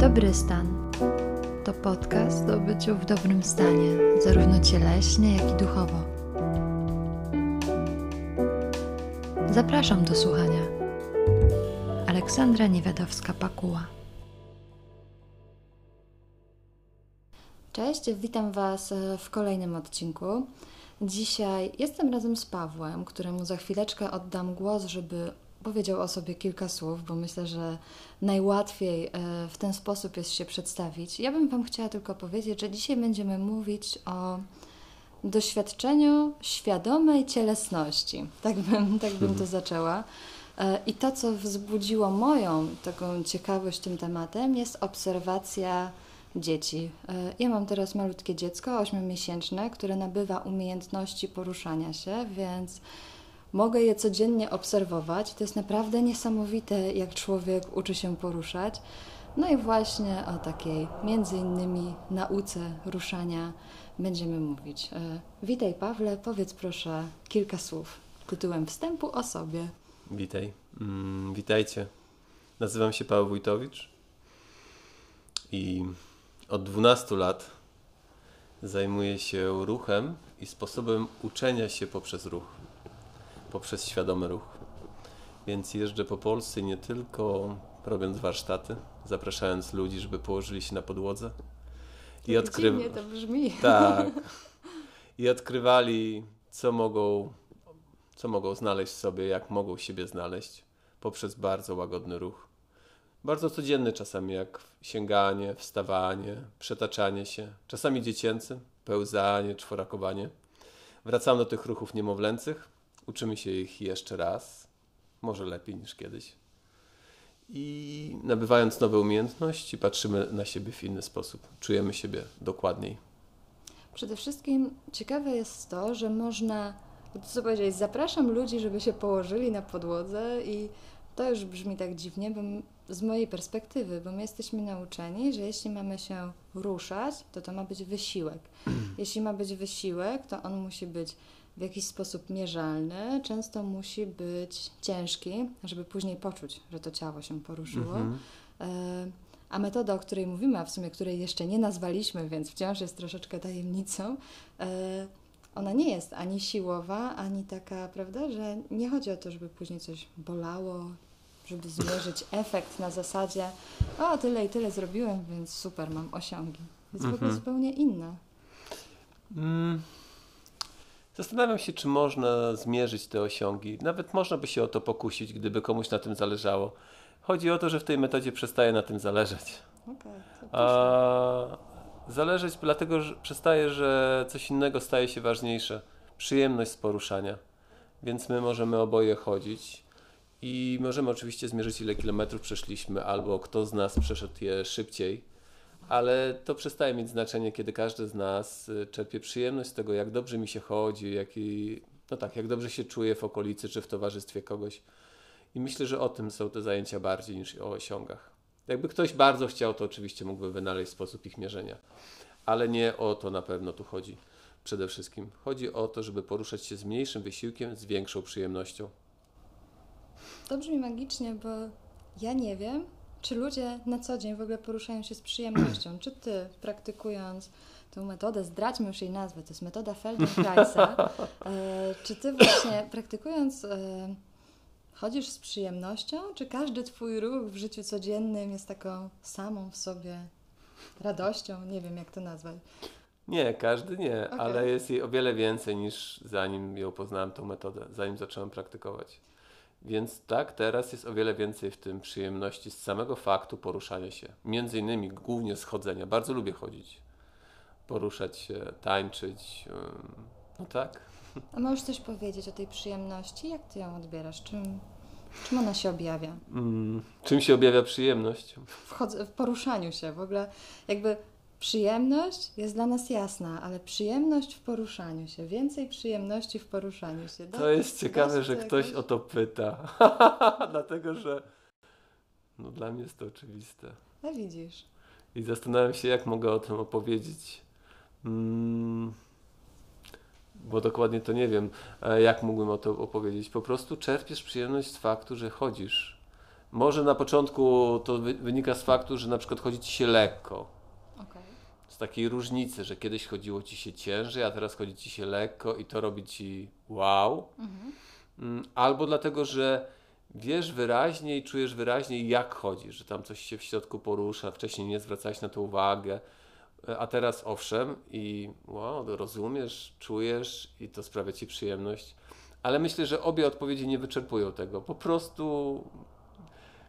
Dobry stan to podcast o byciu w dobrym stanie, zarówno cieleśnie, jak i duchowo. Zapraszam do słuchania. Aleksandra Niewiadowska-Pakuła. Cześć, witam Was w kolejnym odcinku. Dzisiaj jestem razem z Pawłem, któremu za chwileczkę oddam głos, żeby powiedział o sobie kilka słów, bo myślę, że najłatwiej e, w ten sposób jest się przedstawić. Ja bym Wam chciała tylko powiedzieć, że dzisiaj będziemy mówić o doświadczeniu świadomej cielesności. Tak bym, tak bym to zaczęła. E, I to, co wzbudziło moją taką ciekawość tym tematem, jest obserwacja dzieci. E, ja mam teraz malutkie dziecko, ośmiomiesięczne, które nabywa umiejętności poruszania się, więc mogę je codziennie obserwować. To jest naprawdę niesamowite, jak człowiek uczy się poruszać. No i właśnie o takiej między innymi nauce ruszania będziemy mówić. E, witaj Pawle, powiedz proszę kilka słów tytułem wstępu o sobie. Witaj. Mm, witajcie. Nazywam się Paweł Wójtowicz i od 12 lat zajmuję się ruchem i sposobem uczenia się poprzez ruch poprzez świadomy ruch. Więc jeżdżę po Polsce nie tylko robiąc warsztaty, zapraszając ludzi, żeby położyli się na podłodze. I odkryw... to brzmi. Tak. I odkrywali, co mogą, co mogą znaleźć w sobie, jak mogą siebie znaleźć poprzez bardzo łagodny ruch. Bardzo codzienny czasami, jak sięganie, wstawanie, przetaczanie się, czasami dziecięcy, pełzanie, czworakowanie. Wracam do tych ruchów niemowlęcych, Uczymy się ich jeszcze raz, może lepiej niż kiedyś. I nabywając nowe umiejętności, patrzymy na siebie w inny sposób. Czujemy siebie dokładniej. Przede wszystkim ciekawe jest to, że można, co powiedzieć, zapraszam ludzi, żeby się położyli na podłodze i to już brzmi tak dziwnie, bo z mojej perspektywy, bo my jesteśmy nauczeni, że jeśli mamy się ruszać, to to ma być wysiłek. Jeśli ma być wysiłek, to on musi być w jakiś sposób mierzalny, często musi być ciężki, żeby później poczuć, że to ciało się poruszyło. Mhm. E, a metoda, o której mówimy, a w sumie której jeszcze nie nazwaliśmy, więc wciąż jest troszeczkę tajemnicą, e, ona nie jest ani siłowa, ani taka, prawda, że nie chodzi o to, żeby później coś bolało, żeby zmierzyć efekt na zasadzie o, tyle i tyle zrobiłem, więc super, mam osiągi. Jest mhm. w ogóle mhm. zupełnie inna. Mm. Zastanawiam się, czy można zmierzyć te osiągi. Nawet można by się o to pokusić, gdyby komuś na tym zależało. Chodzi o to, że w tej metodzie przestaje na tym zależeć. Okay, A zależeć dlatego, że przestaje, że coś innego staje się ważniejsze. Przyjemność z poruszania. Więc my możemy oboje chodzić i możemy oczywiście zmierzyć, ile kilometrów przeszliśmy, albo kto z nas przeszedł je szybciej ale to przestaje mieć znaczenie, kiedy każdy z nas y, czerpie przyjemność z tego, jak dobrze mi się chodzi, jak, i, no tak, jak dobrze się czuję w okolicy czy w towarzystwie kogoś. I myślę, że o tym są te zajęcia bardziej niż o osiągach. Jakby ktoś bardzo chciał, to oczywiście mógłby wynaleźć sposób ich mierzenia, ale nie o to na pewno tu chodzi przede wszystkim. Chodzi o to, żeby poruszać się z mniejszym wysiłkiem, z większą przyjemnością. To brzmi magicznie, bo ja nie wiem, czy ludzie na co dzień w ogóle poruszają się z przyjemnością? Czy ty, praktykując tę metodę, zdradźmy już jej nazwę, to jest metoda Feldenkraisa, e, czy ty właśnie praktykując e, chodzisz z przyjemnością, czy każdy twój ruch w życiu codziennym jest taką samą w sobie radością? Nie wiem, jak to nazwać. Nie, każdy nie, okay. ale jest jej o wiele więcej niż zanim ją poznałem tą metodę, zanim zacząłem praktykować. Więc tak, teraz jest o wiele więcej w tym przyjemności z samego faktu poruszania się. Między innymi głównie schodzenia. Bardzo lubię chodzić, poruszać się, tańczyć. No tak. A możesz coś powiedzieć o tej przyjemności? Jak ty ją odbierasz? Czym, czym ona się objawia? Mm, czym się objawia przyjemność? W, w poruszaniu się. W ogóle jakby Przyjemność jest dla nas jasna, ale przyjemność w poruszaniu się, więcej przyjemności w poruszaniu się. To jest ciekawe, że ktoś o to pyta, dlatego że no dla mnie jest to oczywiste. No widzisz. I zastanawiam się, jak mogę o tym opowiedzieć. Mm, bo dokładnie to nie wiem, jak mógłbym o to opowiedzieć. Po prostu czerpiesz przyjemność z faktu, że chodzisz. Może na początku to wynika z faktu, że na przykład chodzi ci się lekko. Z takiej różnicy, że kiedyś chodziło ci się ciężej, a teraz chodzi ci się lekko i to robi ci wow. Mhm. Albo dlatego, że wiesz wyraźnie i czujesz wyraźnie, jak chodzi, że tam coś się w środku porusza, wcześniej nie zwracałeś na to uwagę, a teraz owszem i wow, rozumiesz, czujesz i to sprawia ci przyjemność. Ale myślę, że obie odpowiedzi nie wyczerpują tego. Po prostu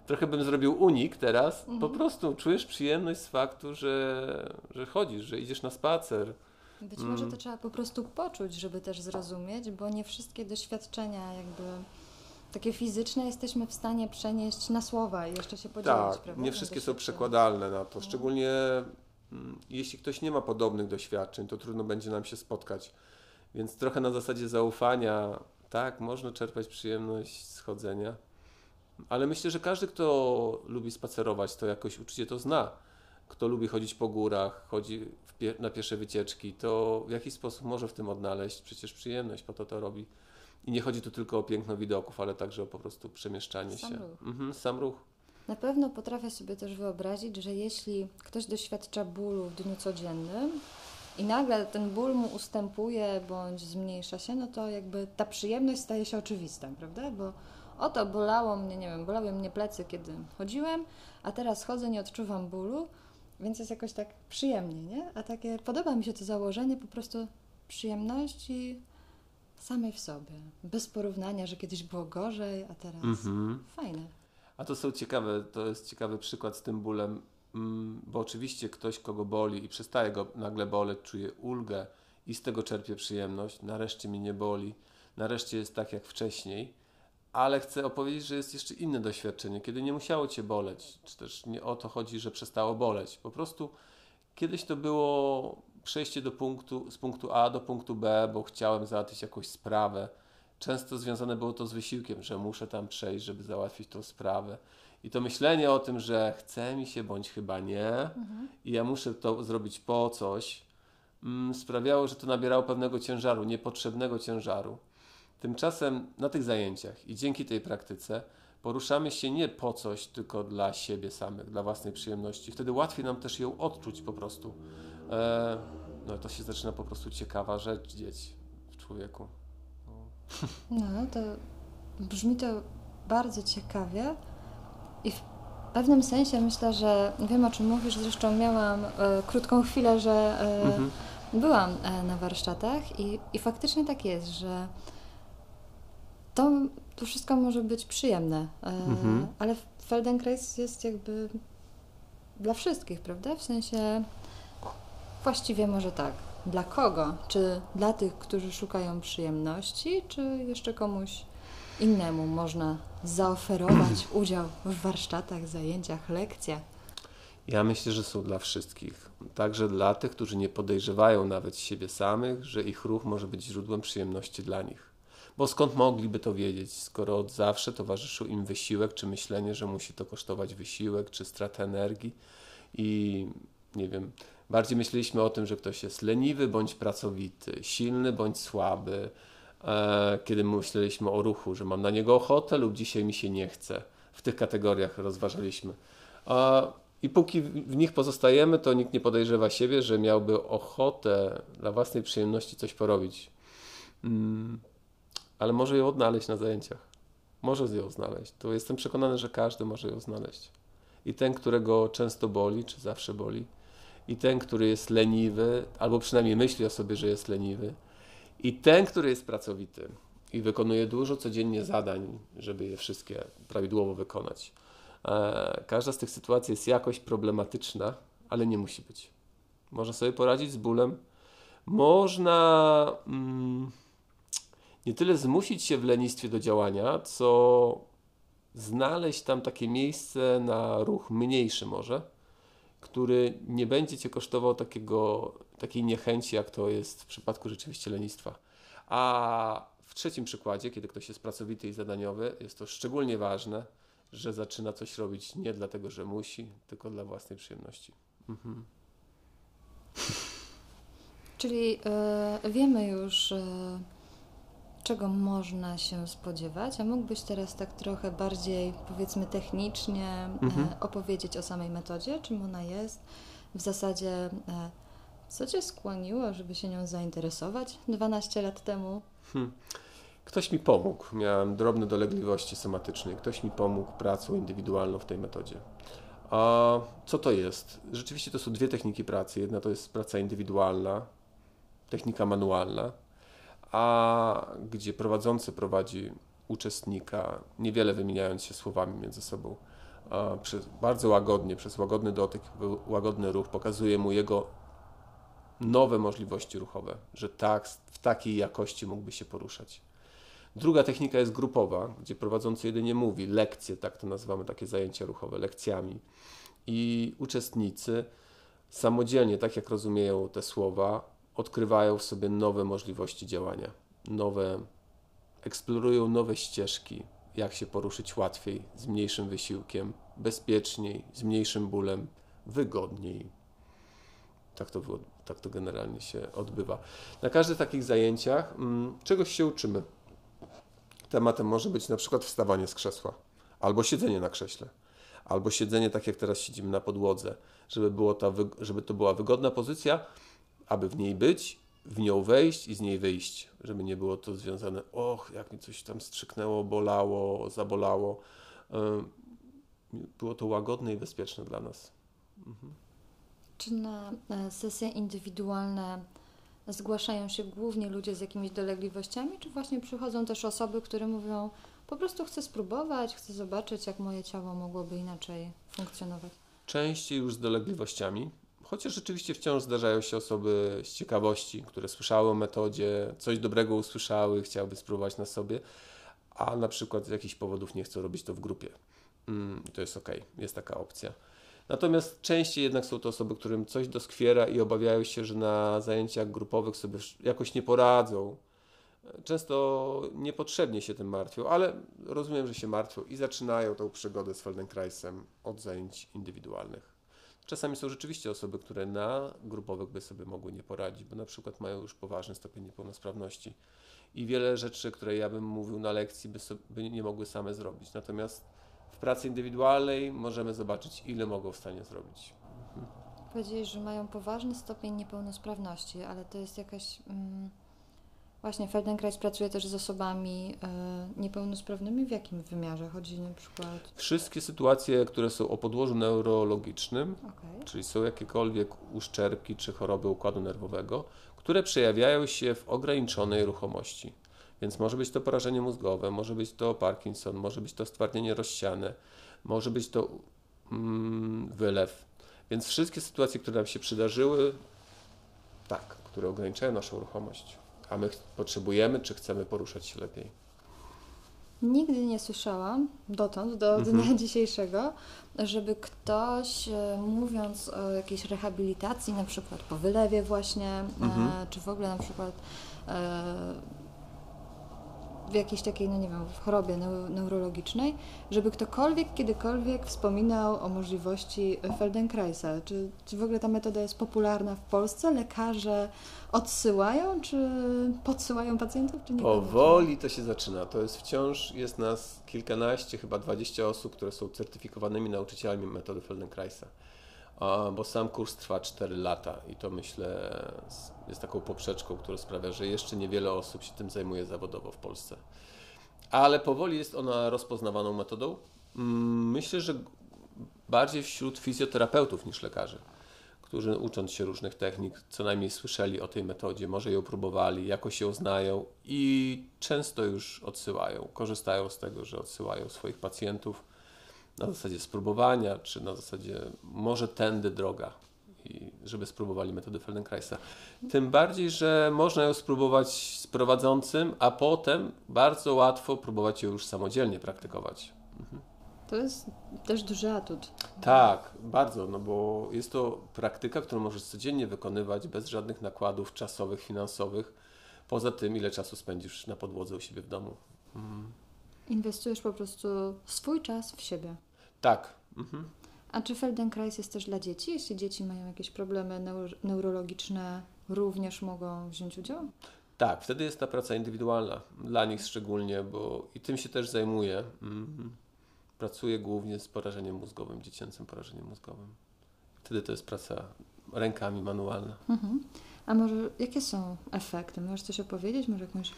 trochę bym zrobił unik teraz. Mhm. Po prostu czujesz przyjemność z faktu, że, że chodzisz, że idziesz na spacer. Być mm. może to trzeba po prostu poczuć, żeby też zrozumieć, bo nie wszystkie doświadczenia jakby takie fizyczne jesteśmy w stanie przenieść na słowa i jeszcze się podzielić. Tak, prawda? nie wszystkie są przekładalne na to. No. Szczególnie mm, jeśli ktoś nie ma podobnych doświadczeń, to trudno będzie nam się spotkać. Więc trochę na zasadzie zaufania, tak, można czerpać przyjemność z chodzenia, ale myślę, że każdy, kto lubi spacerować, to jakoś uczucie to zna. Kto lubi chodzić po górach, chodzi pie na piesze wycieczki, to w jakiś sposób może w tym odnaleźć przecież przyjemność, po to to robi. I nie chodzi tu tylko o piękno widoków, ale także o po prostu przemieszczanie sam się. Ruch. Mhm, sam ruch. Na pewno potrafię sobie też wyobrazić, że jeśli ktoś doświadcza bólu w dniu codziennym i nagle ten ból mu ustępuje bądź zmniejsza się, no to jakby ta przyjemność staje się oczywista, prawda? Bo oto bolało mnie, nie wiem, bolały mnie plecy, kiedy chodziłem, a teraz chodzę, nie odczuwam bólu, więc jest jakoś tak przyjemnie, nie? A takie, podoba mi się to założenie po prostu przyjemności samej w sobie, bez porównania, że kiedyś było gorzej, a teraz mhm. fajne. A to są ciekawe, to jest ciekawy przykład z tym bólem, mm, bo oczywiście ktoś, kogo boli i przestaje go nagle boleć, czuje ulgę i z tego czerpie przyjemność, nareszcie mi nie boli, nareszcie jest tak jak wcześniej, ale chcę opowiedzieć, że jest jeszcze inne doświadczenie, kiedy nie musiało cię boleć, czy też nie o to chodzi, że przestało boleć. Po prostu kiedyś to było przejście do punktu, z punktu A do punktu B, bo chciałem załatwić jakąś sprawę. Często związane było to z wysiłkiem, że muszę tam przejść, żeby załatwić tą sprawę. I to myślenie o tym, że chce mi się bądź chyba nie, mhm. i ja muszę to zrobić po coś, mm, sprawiało, że to nabierało pewnego ciężaru, niepotrzebnego ciężaru. Tymczasem na tych zajęciach i dzięki tej praktyce poruszamy się nie po coś, tylko dla siebie samych, dla własnej przyjemności. Wtedy łatwiej nam też ją odczuć po prostu. E, no to się zaczyna po prostu ciekawa rzecz dzieć w człowieku. No. no, to brzmi to bardzo ciekawie i w pewnym sensie myślę, że wiem o czym mówisz, zresztą miałam e, krótką chwilę, że e, mhm. byłam e, na warsztatach i, i faktycznie tak jest, że to, to wszystko może być przyjemne, e, mhm. ale Feldenkrais jest jakby dla wszystkich, prawda? W sensie właściwie może tak. Dla kogo? Czy dla tych, którzy szukają przyjemności, czy jeszcze komuś innemu można zaoferować udział w warsztatach, zajęciach, lekcjach? Ja myślę, że są dla wszystkich. Także dla tych, którzy nie podejrzewają nawet siebie samych, że ich ruch może być źródłem przyjemności dla nich. Bo skąd mogliby to wiedzieć, skoro od zawsze towarzyszył im wysiłek, czy myślenie, że musi to kosztować wysiłek, czy stratę energii i nie wiem, bardziej myśleliśmy o tym, że ktoś jest leniwy bądź pracowity, silny bądź słaby, e, kiedy myśleliśmy o ruchu, że mam na niego ochotę lub dzisiaj mi się nie chce. W tych kategoriach rozważaliśmy. I póki w nich pozostajemy, to nikt nie podejrzewa siebie, że miałby ochotę dla własnej przyjemności coś porobić. Ale może ją odnaleźć na zajęciach. Może ją znaleźć. To jestem przekonany, że każdy może ją znaleźć. I ten, którego często boli, czy zawsze boli, i ten, który jest leniwy, albo przynajmniej myśli o sobie, że jest leniwy, i ten, który jest pracowity i wykonuje dużo codziennie zadań, żeby je wszystkie prawidłowo wykonać. E, każda z tych sytuacji jest jakoś problematyczna, ale nie musi być. Można sobie poradzić z bólem. Można. Mm, nie tyle zmusić się w lenistwie do działania, co znaleźć tam takie miejsce na ruch mniejszy może, który nie będzie cię kosztował takiego, takiej niechęci, jak to jest w przypadku rzeczywiście lenistwa. A w trzecim przykładzie, kiedy ktoś jest pracowity i zadaniowy, jest to szczególnie ważne, że zaczyna coś robić nie dlatego, że musi, tylko dla własnej przyjemności. Mhm. Czyli y, wiemy już, y, czego można się spodziewać, a mógłbyś teraz tak trochę bardziej, powiedzmy, technicznie e, mhm. opowiedzieć o samej metodzie, czym ona jest, w zasadzie e, co Cię skłoniło, żeby się nią zainteresować 12 lat temu? Hmm. Ktoś mi pomógł. Miałem drobne dolegliwości somatyczne. Ktoś mi pomógł pracą indywidualną w tej metodzie. A co to jest? Rzeczywiście to są dwie techniki pracy. Jedna to jest praca indywidualna, technika manualna, a gdzie prowadzący prowadzi uczestnika, niewiele wymieniając się słowami między sobą. Przez, bardzo łagodnie, przez łagodny dotyk, łagodny ruch pokazuje mu jego nowe możliwości ruchowe, że tak, w takiej jakości mógłby się poruszać. Druga technika jest grupowa, gdzie prowadzący jedynie mówi, lekcje, tak to nazywamy takie zajęcia ruchowe, lekcjami. I uczestnicy samodzielnie, tak jak rozumieją te słowa, odkrywają w sobie nowe możliwości działania, nowe, eksplorują nowe ścieżki, jak się poruszyć łatwiej, z mniejszym wysiłkiem, bezpieczniej, z mniejszym bólem, wygodniej. Tak to, tak to generalnie się odbywa. Na każdych takich zajęciach mm, czegoś się uczymy. Tematem może być na przykład wstawanie z krzesła, albo siedzenie na krześle, albo siedzenie tak jak teraz siedzimy na podłodze, żeby, było ta, żeby to była wygodna pozycja, aby w niej być, w nią wejść i z niej wyjść, żeby nie było to związane, och, jak mi coś tam strzyknęło, bolało, zabolało. Było to łagodne i bezpieczne dla nas. Mhm. Czy na e, sesje indywidualne zgłaszają się głównie ludzie z jakimiś dolegliwościami, czy właśnie przychodzą też osoby, które mówią, po prostu chcę spróbować, chcę zobaczyć, jak moje ciało mogłoby inaczej funkcjonować? Częściej już z dolegliwościami, chociaż rzeczywiście wciąż zdarzają się osoby z ciekawości, które słyszały o metodzie, coś dobrego usłyszały, chciałyby spróbować na sobie, a na przykład z jakichś powodów nie chcą robić to w grupie. Mm, to jest ok, jest taka opcja. Natomiast częściej jednak są to osoby, którym coś doskwiera i obawiają się, że na zajęciach grupowych sobie jakoś nie poradzą. Często niepotrzebnie się tym martwią, ale rozumiem, że się martwią i zaczynają tą przygodę z Feldenkraisem od zajęć indywidualnych. Czasami są rzeczywiście osoby, które na grupowych by sobie mogły nie poradzić, bo na przykład mają już poważny stopień niepełnosprawności i wiele rzeczy, które ja bym mówił na lekcji, by, sobie, by nie mogły same zrobić. Natomiast w pracy indywidualnej możemy zobaczyć, ile mogą w stanie zrobić. Mhm. Powiedzieli, że mają poważny stopień niepełnosprawności, ale to jest jakaś. Mm, właśnie Feldenkrais pracuje też z osobami y, niepełnosprawnymi. W jakim wymiarze chodzi na przykład? Wszystkie sytuacje, które są o podłożu neurologicznym, okay. czyli są jakiekolwiek uszczerbki czy choroby układu nerwowego, które przejawiają się w ograniczonej ruchomości. Więc może być to porażenie mózgowe, może być to Parkinson, może być to stwardnienie rozsiane, może być to mm, wylew. Więc wszystkie sytuacje, które nam się przydarzyły, tak, które ograniczają naszą ruchomość, a my potrzebujemy, czy chcemy poruszać się lepiej. Nigdy nie słyszałam dotąd, do dnia mhm. dzisiejszego, żeby ktoś e, mówiąc o jakiejś rehabilitacji, na przykład po wylewie właśnie, e, mhm. czy w ogóle na przykład e, w jakiejś takiej, no nie wiem, w chorobie neurologicznej, żeby ktokolwiek kiedykolwiek wspominał o możliwości Feldenkraisa. Czy, czy w ogóle ta metoda jest popularna w Polsce? Lekarze odsyłają, czy podsyłają pacjentów, czy nie? Powoli to się zaczyna. To jest wciąż, jest nas kilkanaście, chyba dwadzieścia osób, które są certyfikowanymi nauczycielami metody Feldenkraisa bo sam kurs trwa 4 lata i to myślę jest taką poprzeczką, która sprawia, że jeszcze niewiele osób się tym zajmuje zawodowo w Polsce. Ale powoli jest ona rozpoznawaną metodą. Mm, myślę, że bardziej wśród fizjoterapeutów niż lekarzy, którzy ucząc się różnych technik, co najmniej słyszeli o tej metodzie, może ją próbowali, jakoś ją znają i często już odsyłają, korzystają z tego, że odsyłają swoich pacjentów na zasadzie spróbowania, czy na zasadzie może tędy droga, i żeby spróbowali metody Feldenkraisa. Tym bardziej, że można ją spróbować z prowadzącym, a potem bardzo łatwo próbować ją już samodzielnie praktykować. Mhm. To jest też duży atut. Tak, bardzo, no bo jest to praktyka, którą możesz codziennie wykonywać bez żadnych nakładów czasowych, finansowych, poza tym, ile czasu spędzisz na podłodze u siebie w domu. Mhm. Inwestujesz po prostu swój czas w siebie. Tak. Mhm. A czy Feldenkrais jest też dla dzieci? Jeśli dzieci mają jakieś problemy neurologiczne, również mogą wziąć udział? Tak, wtedy jest ta praca indywidualna, dla nich szczególnie, bo i tym się też zajmuję. Mm. Pracuję głównie z porażeniem mózgowym, dziecięcym porażeniem mózgowym. Wtedy to jest praca rękami manualna. Mhm. A może jakie są efekty? Możesz coś opowiedzieć? Może jakąś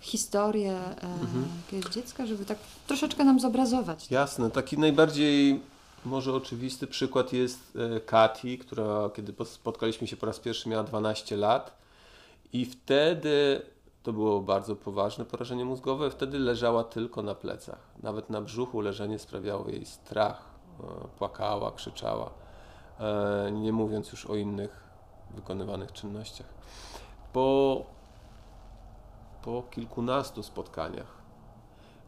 historię e, mhm. jakiegoś dziecka, żeby tak troszeczkę nam zobrazować? Jasne. Taki najbardziej może oczywisty przykład jest e, Kati, która kiedy spotkaliśmy się po raz pierwszy miała 12 lat i wtedy to było bardzo poważne porażenie mózgowe, wtedy leżała tylko na plecach. Nawet na brzuchu leżenie sprawiało jej strach. E, płakała, krzyczała, nie mówiąc już o innych wykonywanych czynnościach. Po, po kilkunastu spotkaniach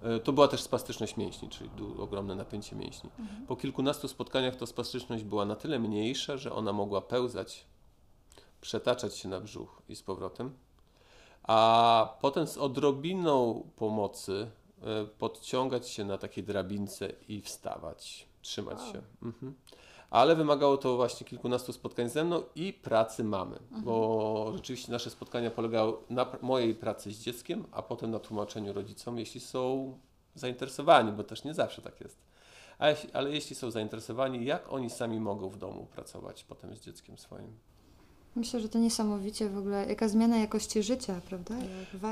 E, to była też spastyczność mięśni, czyli ogromne napięcie mięśni. Mhm. Po kilkunastu spotkaniach to spastyczność była na tyle mniejsza, że ona mogła pełzać, przetaczać się na brzuch i z powrotem, a potem z odrobiną pomocy e, podciągać się na takiej drabince i wstawać, trzymać wow. się. Mhm ale wymagało to właśnie kilkunastu spotkań ze mną i pracy mamy, mhm. bo rzeczywiście nasze spotkania polegały na mojej pracy z dzieckiem, a potem na tłumaczeniu rodzicom, jeśli są zainteresowani, bo też nie zawsze tak jest. Ale, ale jeśli są zainteresowani, jak oni sami mogą w domu pracować potem z dzieckiem swoim. Myślę, że to niesamowicie w ogóle, jaka zmiana jakości życia, prawda?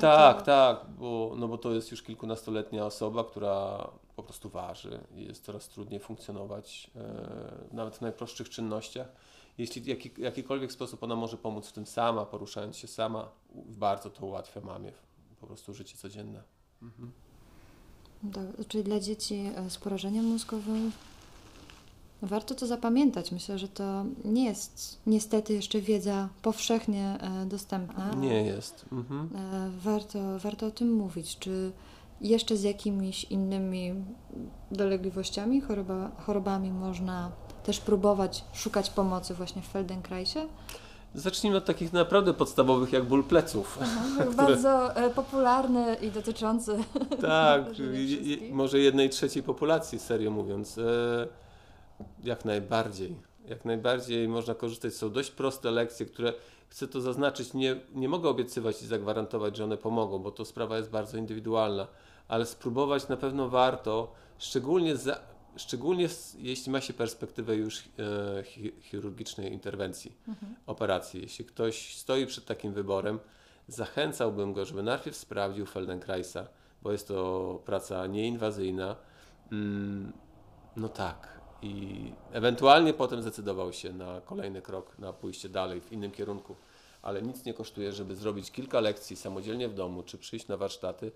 Tak, tak, bo, no bo to jest już kilkunastoletnia osoba, która po prostu waży i jest coraz trudniej funkcjonować e, nawet w najprostszych czynnościach. Jeśli w jaki, jakikolwiek sposób ona może pomóc w tym sama, poruszając się sama, bardzo to ułatwia mamie po prostu życie codzienne. Mhm. czyli dla dzieci e, z porażeniem mózgowym Warto to zapamiętać. Myślę, że to nie jest niestety jeszcze wiedza powszechnie e, dostępna. Nie jest. Mhm. Warto, warto o tym mówić. Czy jeszcze z jakimiś innymi dolegliwościami, choroba, chorobami można też próbować szukać pomocy właśnie w Feldenkraisie? Zacznijmy od takich naprawdę podstawowych, jak ból pleców. Aha, które... Bardzo e, popularny i dotyczący. Tak, może jednej trzeciej populacji, serio mówiąc. Jak najbardziej. Jak najbardziej można korzystać. Są dość proste lekcje, które chcę to zaznaczyć. Nie, nie mogę obiecywać i zagwarantować, że one pomogą, bo to sprawa jest bardzo indywidualna, ale spróbować na pewno warto, szczególnie, za, szczególnie jeśli ma się perspektywę już e, chirurgicznej interwencji, mhm. operacji. Jeśli ktoś stoi przed takim wyborem, zachęcałbym go, żeby najpierw sprawdził Feldenkraisa, bo jest to praca nieinwazyjna. Mm, no tak, i ewentualnie potem zdecydował się na kolejny krok, na pójście dalej w innym kierunku. Ale nic nie kosztuje, żeby zrobić kilka lekcji samodzielnie w domu, czy przyjść na warsztaty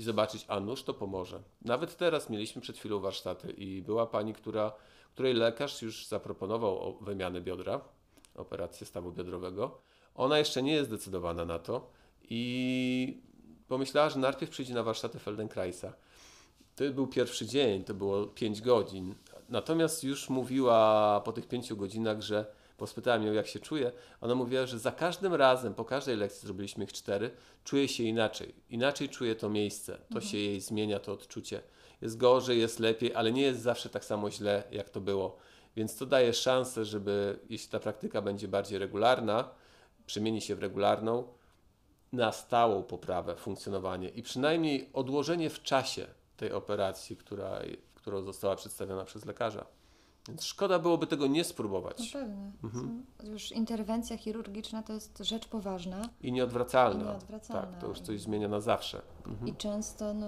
i zobaczyć, a nóż to pomoże. Nawet teraz mieliśmy przed chwilą warsztaty i była pani, która, której lekarz już zaproponował wymianę biodra, operację stawu biodrowego. Ona jeszcze nie jest zdecydowana na to i pomyślała, że najpierw przyjdzie na warsztaty Feldenkraisa. To był pierwszy dzień, to było 5 godzin, Natomiast już mówiła po tych pięciu godzinach, że bo spytałem ją, jak się czuje. Ona mówiła, że za każdym razem, po każdej lekcji, zrobiliśmy ich cztery, czuje się inaczej. Inaczej czuje to miejsce, to mhm. się jej zmienia, to odczucie. Jest gorzej, jest lepiej, ale nie jest zawsze tak samo źle, jak to było. Więc to daje szansę, żeby, jeśli ta praktyka będzie bardziej regularna, przemieni się w regularną, na stałą poprawę, funkcjonowanie i przynajmniej odłożenie w czasie tej operacji, która którą została przedstawiona przez lekarza. Więc szkoda byłoby tego nie spróbować. No pewnie. Mhm. Już interwencja chirurgiczna to jest rzecz poważna. I nieodwracalna. I nieodwracalna. Tak, to już coś zmienia na zawsze. Mhm. I często no,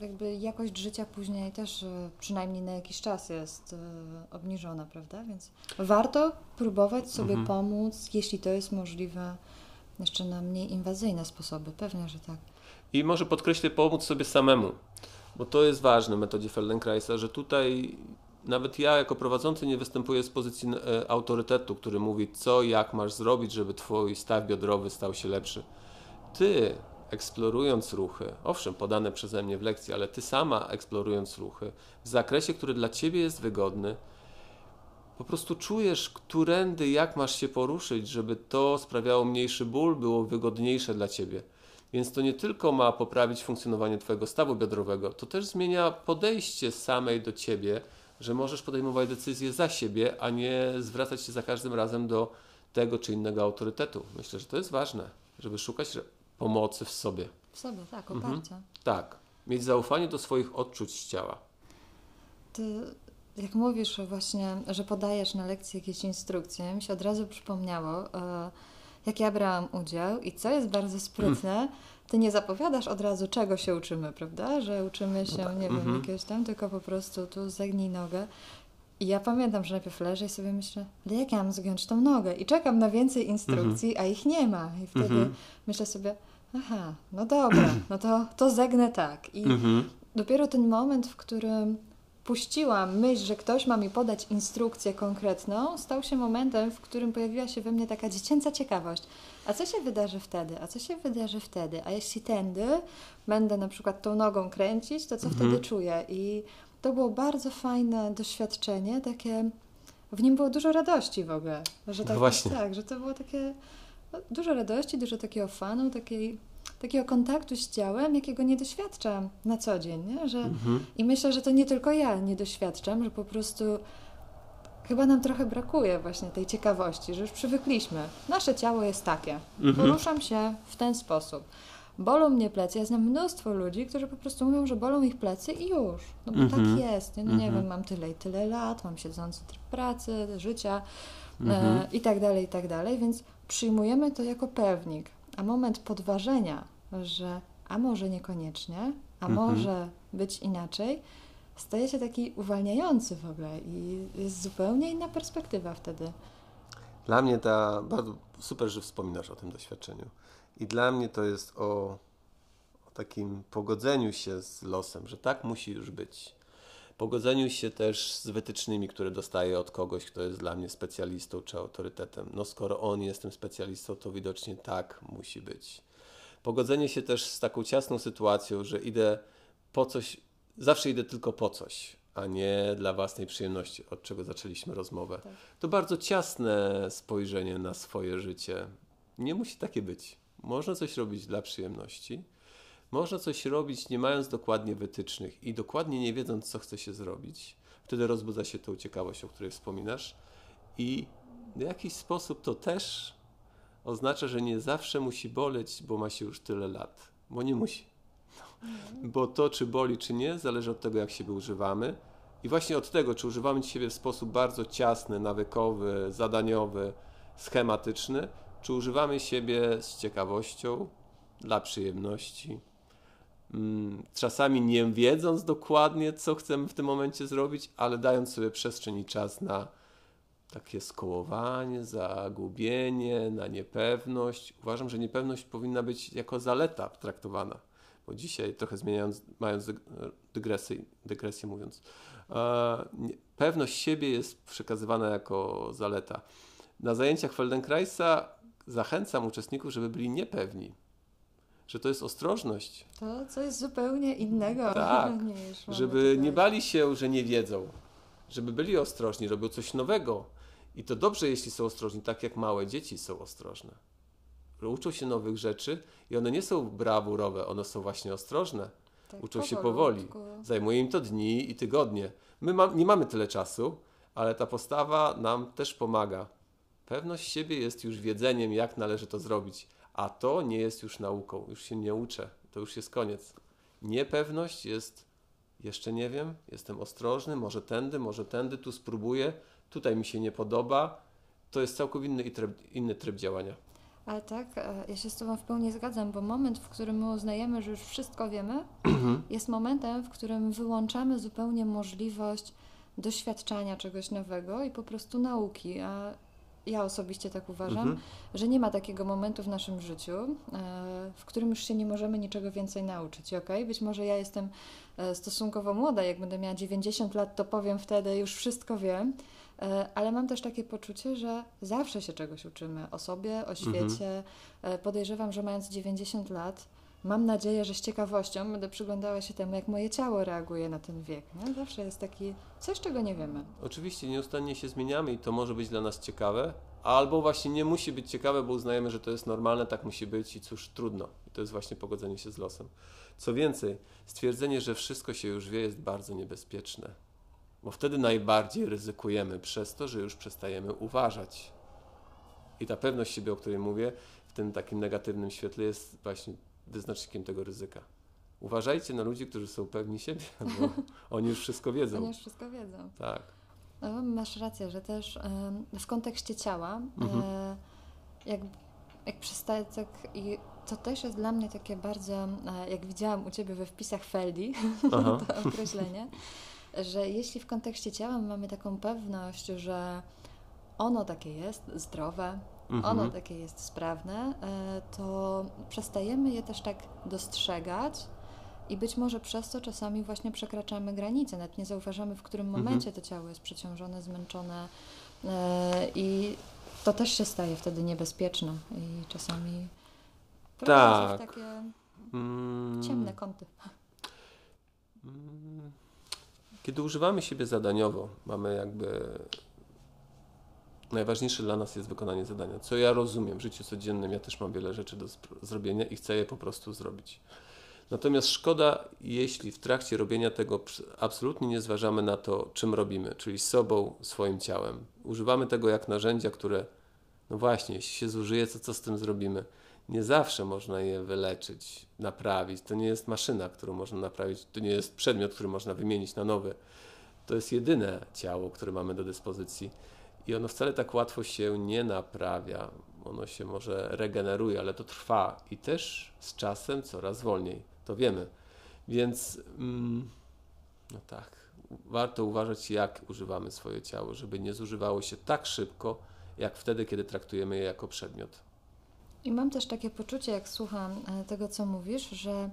jakby jakość życia później też e, przynajmniej na jakiś czas jest e, obniżona, prawda? Więc warto próbować sobie mhm. pomóc, jeśli to jest możliwe, jeszcze na mniej inwazyjne sposoby. Pewnie, że tak. I może podkreślę, pomóc sobie samemu. Bo to jest ważne w metodzie Feldenkraisa, że tutaj nawet ja jako prowadzący nie występuję z pozycji e, autorytetu, który mówi co, jak masz zrobić, żeby twój staw biodrowy stał się lepszy. Ty, eksplorując ruchy, owszem, podane przeze mnie w lekcji, ale ty sama eksplorując ruchy w zakresie, który dla ciebie jest wygodny, po prostu czujesz, którędy, jak masz się poruszyć, żeby to sprawiało mniejszy ból, było wygodniejsze dla ciebie. Więc to nie tylko ma poprawić funkcjonowanie Twojego stawu biodrowego, to też zmienia podejście samej do Ciebie, że możesz podejmować decyzje za siebie, a nie zwracać się za każdym razem do tego czy innego autorytetu. Myślę, że to jest ważne, żeby szukać pomocy w sobie. W sobie, tak, oparcia. Mhm. Tak. Mieć zaufanie do swoich odczuć z ciała. Ty, jak mówisz właśnie, że podajesz na lekcji jakieś instrukcje, mi się od razu przypomniało, e, jak ja brałam udział i co jest bardzo sprytne, ty nie zapowiadasz od razu, czego się uczymy, prawda? Że uczymy się, no tak. nie wiem, mhm. jakiegoś tam, tylko po prostu tu zegnij nogę. I ja pamiętam, że najpierw leżę i sobie myślę, ale jak ja mam zgiąć tą nogę? I czekam na więcej instrukcji, mhm. a ich nie ma. I wtedy mhm. myślę sobie, aha, no dobra, no to, to zegnę tak. I mhm. dopiero ten moment, w którym puściłam myśl, że ktoś ma mi podać instrukcję konkretną, stał się momentem, w którym pojawiła się we mnie taka dziecięca ciekawość. A co się wydarzy wtedy? A co się wydarzy wtedy? A jeśli tędy będę na przykład tą nogą kręcić, to co mhm. wtedy czuję? I to było bardzo fajne doświadczenie, takie w nim było dużo radości w ogóle. Że tak, no właśnie. tak, że to było takie no, dużo radości, dużo takiego fanu, takiej, takiego kontaktu z ciałem, jakiego nie doświadczam na co dzień. Nie? Że, mhm. I myślę, że to nie tylko ja nie doświadczam, że po prostu chyba nam trochę brakuje właśnie tej ciekawości, że już przywykliśmy. Nasze ciało jest takie. Mhm. Poruszam się w ten sposób bolą mnie plecy. Ja znam mnóstwo ludzi, którzy po prostu mówią, że bolą ich plecy i już. No bo tak mhm. jest. No, nie mm -hmm. wiem, mam tyle i tyle lat, mam siedzący tryb pracy, życia e, mhm. i tak dalej, i tak dalej, więc przyjmujemy to jako pewnik. A moment podważenia, że a może niekoniecznie, a mhm. może być inaczej, staje się taki uwalniający w ogóle i jest zupełnie inna perspektywa wtedy. Dla mnie ta, bardzo super, że wspominasz o tym doświadczeniu. I dla mnie to jest o, o takim pogodzeniu się z losem, że tak musi już być. Pogodzeniu się też z wytycznymi, które dostaję od kogoś, kto jest dla mnie specjalistą czy autorytetem. No skoro on jest tym specjalistą, to widocznie tak musi być. Pogodzenie się też z taką ciasną sytuacją, że idę po coś, zawsze idę tylko po coś, a nie dla własnej przyjemności, od czego zaczęliśmy rozmowę. Tak. To bardzo ciasne spojrzenie na swoje życie. Nie musi takie być. Można coś robić dla przyjemności, można coś robić nie mając dokładnie wytycznych i dokładnie nie wiedząc, co chce się zrobić. Wtedy rozbudza się tą ciekawość, o której wspominasz, i w jakiś sposób to też oznacza, że nie zawsze musi boleć, bo ma się już tyle lat, bo nie musi. No. Bo to, czy boli, czy nie, zależy od tego, jak siebie używamy. I właśnie od tego, czy używamy siebie w sposób bardzo ciasny, nawykowy, zadaniowy, schematyczny, czy używamy siebie z ciekawością, dla przyjemności? Mm, czasami nie wiedząc dokładnie, co chcemy w tym momencie zrobić, ale dając sobie przestrzeń i czas na takie skołowanie, zagubienie, na niepewność. Uważam, że niepewność powinna być jako zaleta traktowana, bo dzisiaj trochę zmieniając, mając dygresję, dygresję mówiąc, pewność siebie jest przekazywana jako zaleta. Na zajęciach Feldenkraisa zachęcam uczestników, żeby byli niepewni, że to jest ostrożność. To coś zupełnie innego tak, Żeby tutaj. nie bali się, że nie wiedzą, żeby byli ostrożni, robią coś nowego. I to dobrze, jeśli są ostrożni, tak jak małe dzieci są ostrożne. Uczą się nowych rzeczy i one nie są brawurowe, one są właśnie ostrożne. Tak, Uczą się powoli. Zajmuje im to dni i tygodnie. My ma, nie mamy tyle czasu, ale ta postawa nam też pomaga. Pewność siebie jest już wiedzeniem, jak należy to zrobić, a to nie jest już nauką, już się nie uczę, to już jest koniec. Niepewność jest, jeszcze nie wiem, jestem ostrożny, może tędy, może tędy, tu spróbuję, tutaj mi się nie podoba. To jest całkowicie inny tryb, inny tryb działania. Ale tak, e, ja się z Tobą w pełni zgadzam, bo moment, w którym my uznajemy, że już wszystko wiemy, jest momentem, w którym wyłączamy zupełnie możliwość doświadczania czegoś nowego i po prostu nauki. A ja osobiście tak uważam, mhm. że nie ma takiego momentu w naszym życiu, e, w którym już się nie możemy niczego więcej nauczyć. Ok, być może ja jestem e, stosunkowo młoda, jak będę miała 90 lat, to powiem wtedy już wszystko wiem, ale mam też takie poczucie, że zawsze się czegoś uczymy o sobie, o świecie. Mhm. Podejrzewam, że mając 90 lat, mam nadzieję, że z ciekawością będę przyglądała się temu, jak moje ciało reaguje na ten wiek. Nie? Zawsze jest taki coś, czego nie wiemy. Oczywiście nieustannie się zmieniamy i to może być dla nas ciekawe, albo właśnie nie musi być ciekawe, bo uznajemy, że to jest normalne, tak musi być i cóż, trudno. I to jest właśnie pogodzenie się z losem. Co więcej, stwierdzenie, że wszystko się już wie, jest bardzo niebezpieczne, bo wtedy najbardziej ryzykujemy przez to, że już przestajemy uważać. I ta pewność siebie, o której mówię, tym takim negatywnym świetle jest właśnie wyznacznikiem tego ryzyka. Uważajcie na ludzi, którzy są pewni siebie, bo oni już wszystko wiedzą. Oni już wszystko wiedzą. Tak. No, masz rację, że też w kontekście ciała, mhm. E, jak, jak przestaje tak i to też jest dla mnie takie bardzo, e, jak widziałam u Ciebie we wpisach Feldi, to określenie, że jeśli w kontekście ciała mamy taką pewność, że ono takie jest zdrowe, mhm. ono takie jest sprawne, e, to przestajemy je też tak dostrzegać i być może przez to czasami właśnie przekraczamy granice, nawet nie zauważamy, w którym mhm. momencie to ciało jest przeciążone, zmęczone e, i to też się staje wtedy niebezpieczne i czasami tak. w takie mm. ciemne kąty. Mm. Kiedy używamy siebie zadaniowo, mamy jakby najważniejsze dla nas jest wykonanie zadania. Co ja rozumiem w życiu codziennym, ja też mam wiele rzeczy do zrobienia i chcę je po prostu zrobić. Natomiast szkoda, jeśli w trakcie robienia tego absolutnie nie zważamy na to, czym robimy, czyli sobą, swoim ciałem. Używamy tego jak narzędzia, które, no właśnie, jeśli się zużyje, to co z tym zrobimy? Nie zawsze można je wyleczyć, naprawić. To nie jest maszyna, którą można naprawić, to nie jest przedmiot, który można wymienić na nowy. To jest jedyne ciało, które mamy do dyspozycji. I ono wcale tak łatwo się nie naprawia. Ono się może regeneruje, ale to trwa i też z czasem coraz wolniej to wiemy. Więc mm, no tak, warto uważać, jak używamy swoje ciało, żeby nie zużywało się tak szybko, jak wtedy, kiedy traktujemy je jako przedmiot. I mam też takie poczucie, jak słucham e, tego, co mówisz, że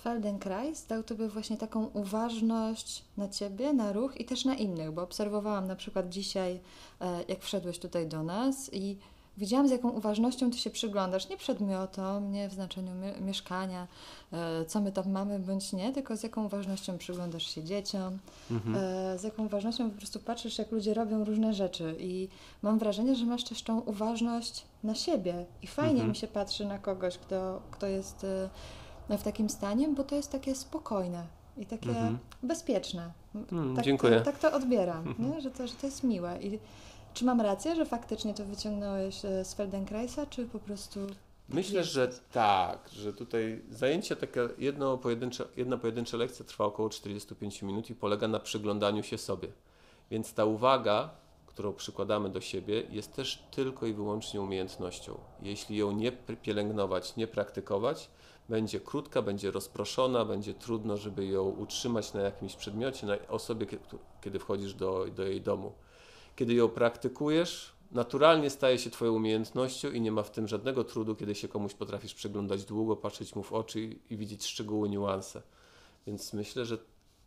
Feldenkrais dał Tobie właśnie taką uważność na Ciebie, na ruch i też na innych, bo obserwowałam na przykład dzisiaj, e, jak wszedłeś tutaj do nas i Widziałam, z jaką uważnością ty się przyglądasz, nie przedmiotom, nie w znaczeniu mieszkania, e, co my tam mamy bądź nie, tylko z jaką uważnością przyglądasz się dzieciom, mhm. E, z jaką uważnością po prostu patrzysz, jak ludzie robią różne rzeczy. I mam wrażenie, że masz też tą uważność na siebie. I fajnie mhm. mi się patrzy na kogoś, kto, kto jest e, w takim stanie, bo to jest takie spokojne i takie mhm. bezpieczne. Mm, tak, dziękuję. To, tak to odbieram, nie? Że, to, że to jest miłe. I czy mam rację, że faktycznie to wyciągnąłeś e, z Feldenkraisa, czy po prostu... Myślę, że tak, że tutaj zajęcie takie, jedno pojedyncze, jedna pojedyncza lekcja trwa około 45 minut i polega na przyglądaniu się sobie. Więc ta uwaga, którą przykładamy do siebie, jest też tylko i wyłącznie umiejętnością. Jeśli ją nie pielęgnować, nie praktykować, będzie krótka, będzie rozproszona, będzie trudno, żeby ją utrzymać na jakimś przedmiocie, na osobie, kiedy wchodzisz do, do jej domu. Kiedy ją praktykujesz, naturalnie staje się Twoją umiejętnością i nie ma w tym żadnego trudu, kiedy się komuś potrafisz przyglądać długo, patrzeć mu w oczy i, i widzieć szczegóły, niuanse. Więc myślę, że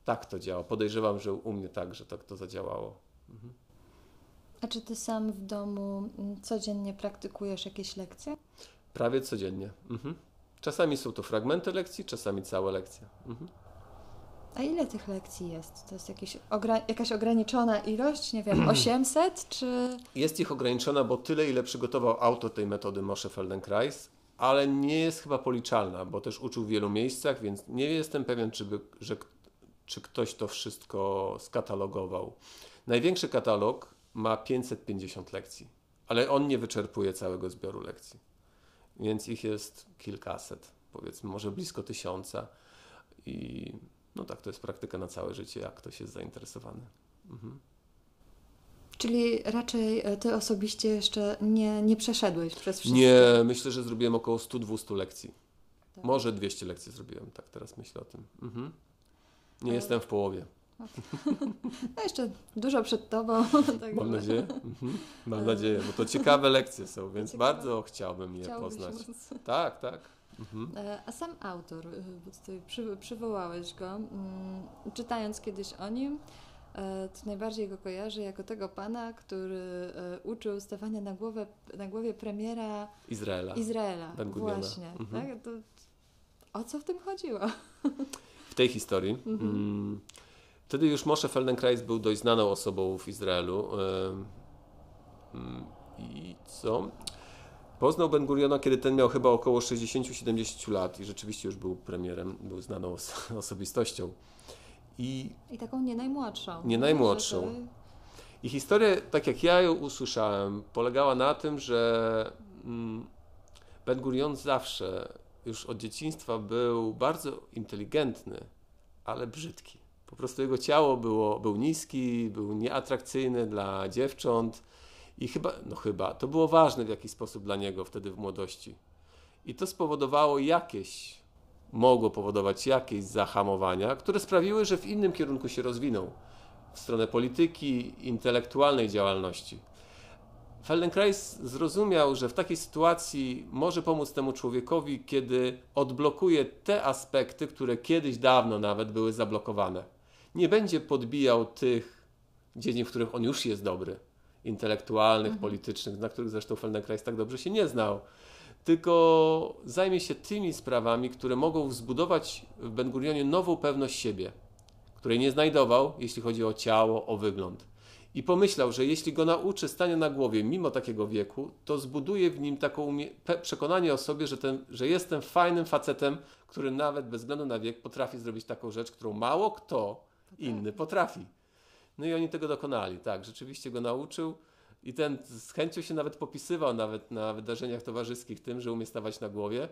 tak to działa. Podejrzewam, że u mnie także tak to zadziałało. Mhm. A czy Ty sam w domu mm, codziennie praktykujesz jakieś lekcje? Prawie codziennie. Mhm. Czasami są to fragmenty lekcji, czasami całe lekcje. Mhm. A ile tych lekcji jest? To jest jakieś ogra jakaś ograniczona ilość? Nie wiem, 800 czy... Jest ich ograniczona, bo tyle, ile przygotował autor tej metody Moshe Feldenkrais, ale nie jest chyba policzalna, bo też uczył w wielu miejscach, więc nie jestem pewien, czy, by, że, czy ktoś to wszystko skatalogował. Największy katalog ma 550 lekcji, ale on nie wyczerpuje całego zbioru lekcji, więc ich jest kilkaset, powiedzmy, może blisko tysiąca i no tak, to jest praktyka na całe życie, jak ktoś jest zainteresowany. Mhm. Czyli raczej e, ty osobiście jeszcze nie, nie przeszedłeś przez wszystkie? Nie, myślę, że zrobiłem około 100-200 lekcji. Tak. Może 200 lekcji zrobiłem, tak teraz myślę o tym. Mhm. Nie Ale... jestem w połowie. No jeszcze dużo przed Tobą. Tak Mam nadzieję. Mhm. Mam nadzieję, bo to ciekawe lekcje są, więc ciekawe. bardzo chciałbym je Chciałbyś poznać. Móc. Tak, tak. Mhm. E, a sam autor, y, bo tutaj przy, przywołałeś go, mm, czytając kiedyś o nim, e, to najbardziej go kojarzy jako tego pana, który e, uczył stawania na, głowę, na głowie premiera Izraela. Izraela. Właśnie. Mhm. Tak? To, o co w tym chodziło? W tej historii. Mhm. Mm, wtedy już Moshe Feldenkrais był dość znaną osobą w Izraelu. Mm, I co? Poznał Ben Guriona, kiedy ten miał chyba około 60-70 lat i rzeczywiście już był premierem, był znaną osobistością. I, I taką nie najmłodszą. Nie najmłodszą. I historia, tak jak ja ją usłyszałem, polegała na tym, że mm, Ben Gurion zawsze, już od dzieciństwa, był bardzo inteligentny, ale brzydki. Po prostu jego ciało było, był niski, był nieatrakcyjny dla dziewcząt i chyba, no chyba, to było ważne w jakiś sposób dla niego wtedy w młodości. I to spowodowało jakieś, mogło powodować jakieś zahamowania, które sprawiły, że w innym kierunku się rozwinął w stronę polityki, intelektualnej działalności. Feldenkrais zrozumiał, że w takiej sytuacji może pomóc temu człowiekowi, kiedy odblokuje te aspekty, które kiedyś dawno nawet były zablokowane. Nie będzie podbijał tych dziedzin, w których on już jest dobry, intelektualnych, mhm. politycznych, na których zresztą Feldenkrais tak dobrze się nie znał, tylko zajmie się tymi sprawami, które mogą zbudować w Ben Gurionie nową pewność siebie, której nie znajdował, jeśli chodzi o ciało, o wygląd i pomyślał, że jeśli go nauczy stania na głowie mimo takiego wieku, to zbuduje w nim taką przekonanie o sobie, że, ten, że jestem fajnym facetem, który nawet bez względu na wiek potrafi zrobić taką rzecz, którą mało kto inny potrafi. No i oni tego dokonali, tak, rzeczywiście go nauczył i ten z chęcią się nawet popisywał nawet na wydarzeniach towarzyskich tym, że umie stawać na głowie.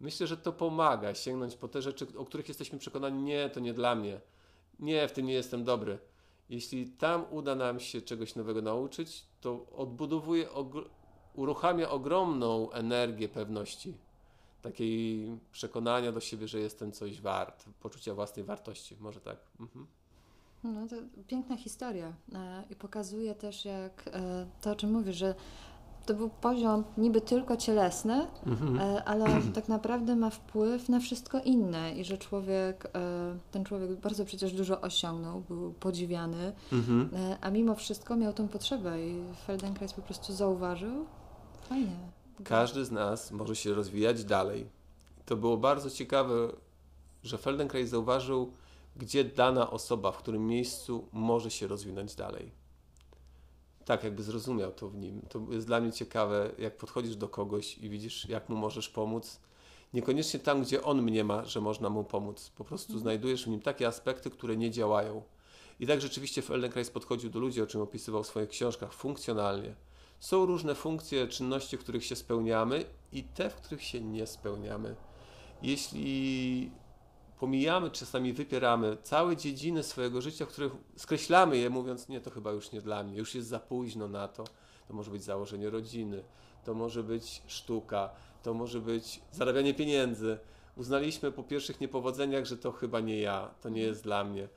Myślę, że to pomaga sięgnąć po te rzeczy, o których jesteśmy przekonani, nie, to nie dla mnie, nie, w tym nie jestem dobry jeśli tam uda nam się czegoś nowego nauczyć, to odbudowuje, uruchamia ogromną energię pewności, takiej przekonania do siebie, że jestem coś wart, poczucia własnej wartości, może tak. Mhm. No to piękna historia e, i pokazuje też, jak e, to, o czym mówisz, że to był poziom niby tylko cielesny, mhm. E, ale tak naprawdę ma wpływ na wszystko inne i że człowiek, ten człowiek bardzo przecież dużo osiągnął, był podziwiany, mhm. A mimo wszystko miał tą potrzebę i Feldenkrais po prostu zauważył. Fajnie. Każdy z nas może się rozwijać dalej. To było bardzo ciekawe, że Feldenkrais zauważył, gdzie dana osoba, w którym miejscu może się rozwinąć dalej tak jakby zrozumiał to w nim. To jest dla mnie ciekawe, jak podchodzisz do kogoś i widzisz, jak mu możesz pomóc. Niekoniecznie tam, gdzie on mnie ma, że można mu pomóc. Po prostu mhm. znajdujesz w nim takie aspekty, które nie działają. I tak rzeczywiście Feldenkrais podchodził do ludzi, o czym opisywał w swoich książkach, funkcjonalnie. Są różne funkcje, czynności, w których się spełniamy i te, w których się nie spełniamy. Jeśli pomijamy, czasami wypieramy całe dziedziny swojego życia, których skreślamy je, mówiąc, nie, to chyba już nie dla mnie, już jest za późno na to. To może być założenie rodziny, to może być sztuka, to może być zarabianie pieniędzy. Uznaliśmy po pierwszych niepowodzeniach, że to chyba nie ja, to nie jest dla mnie.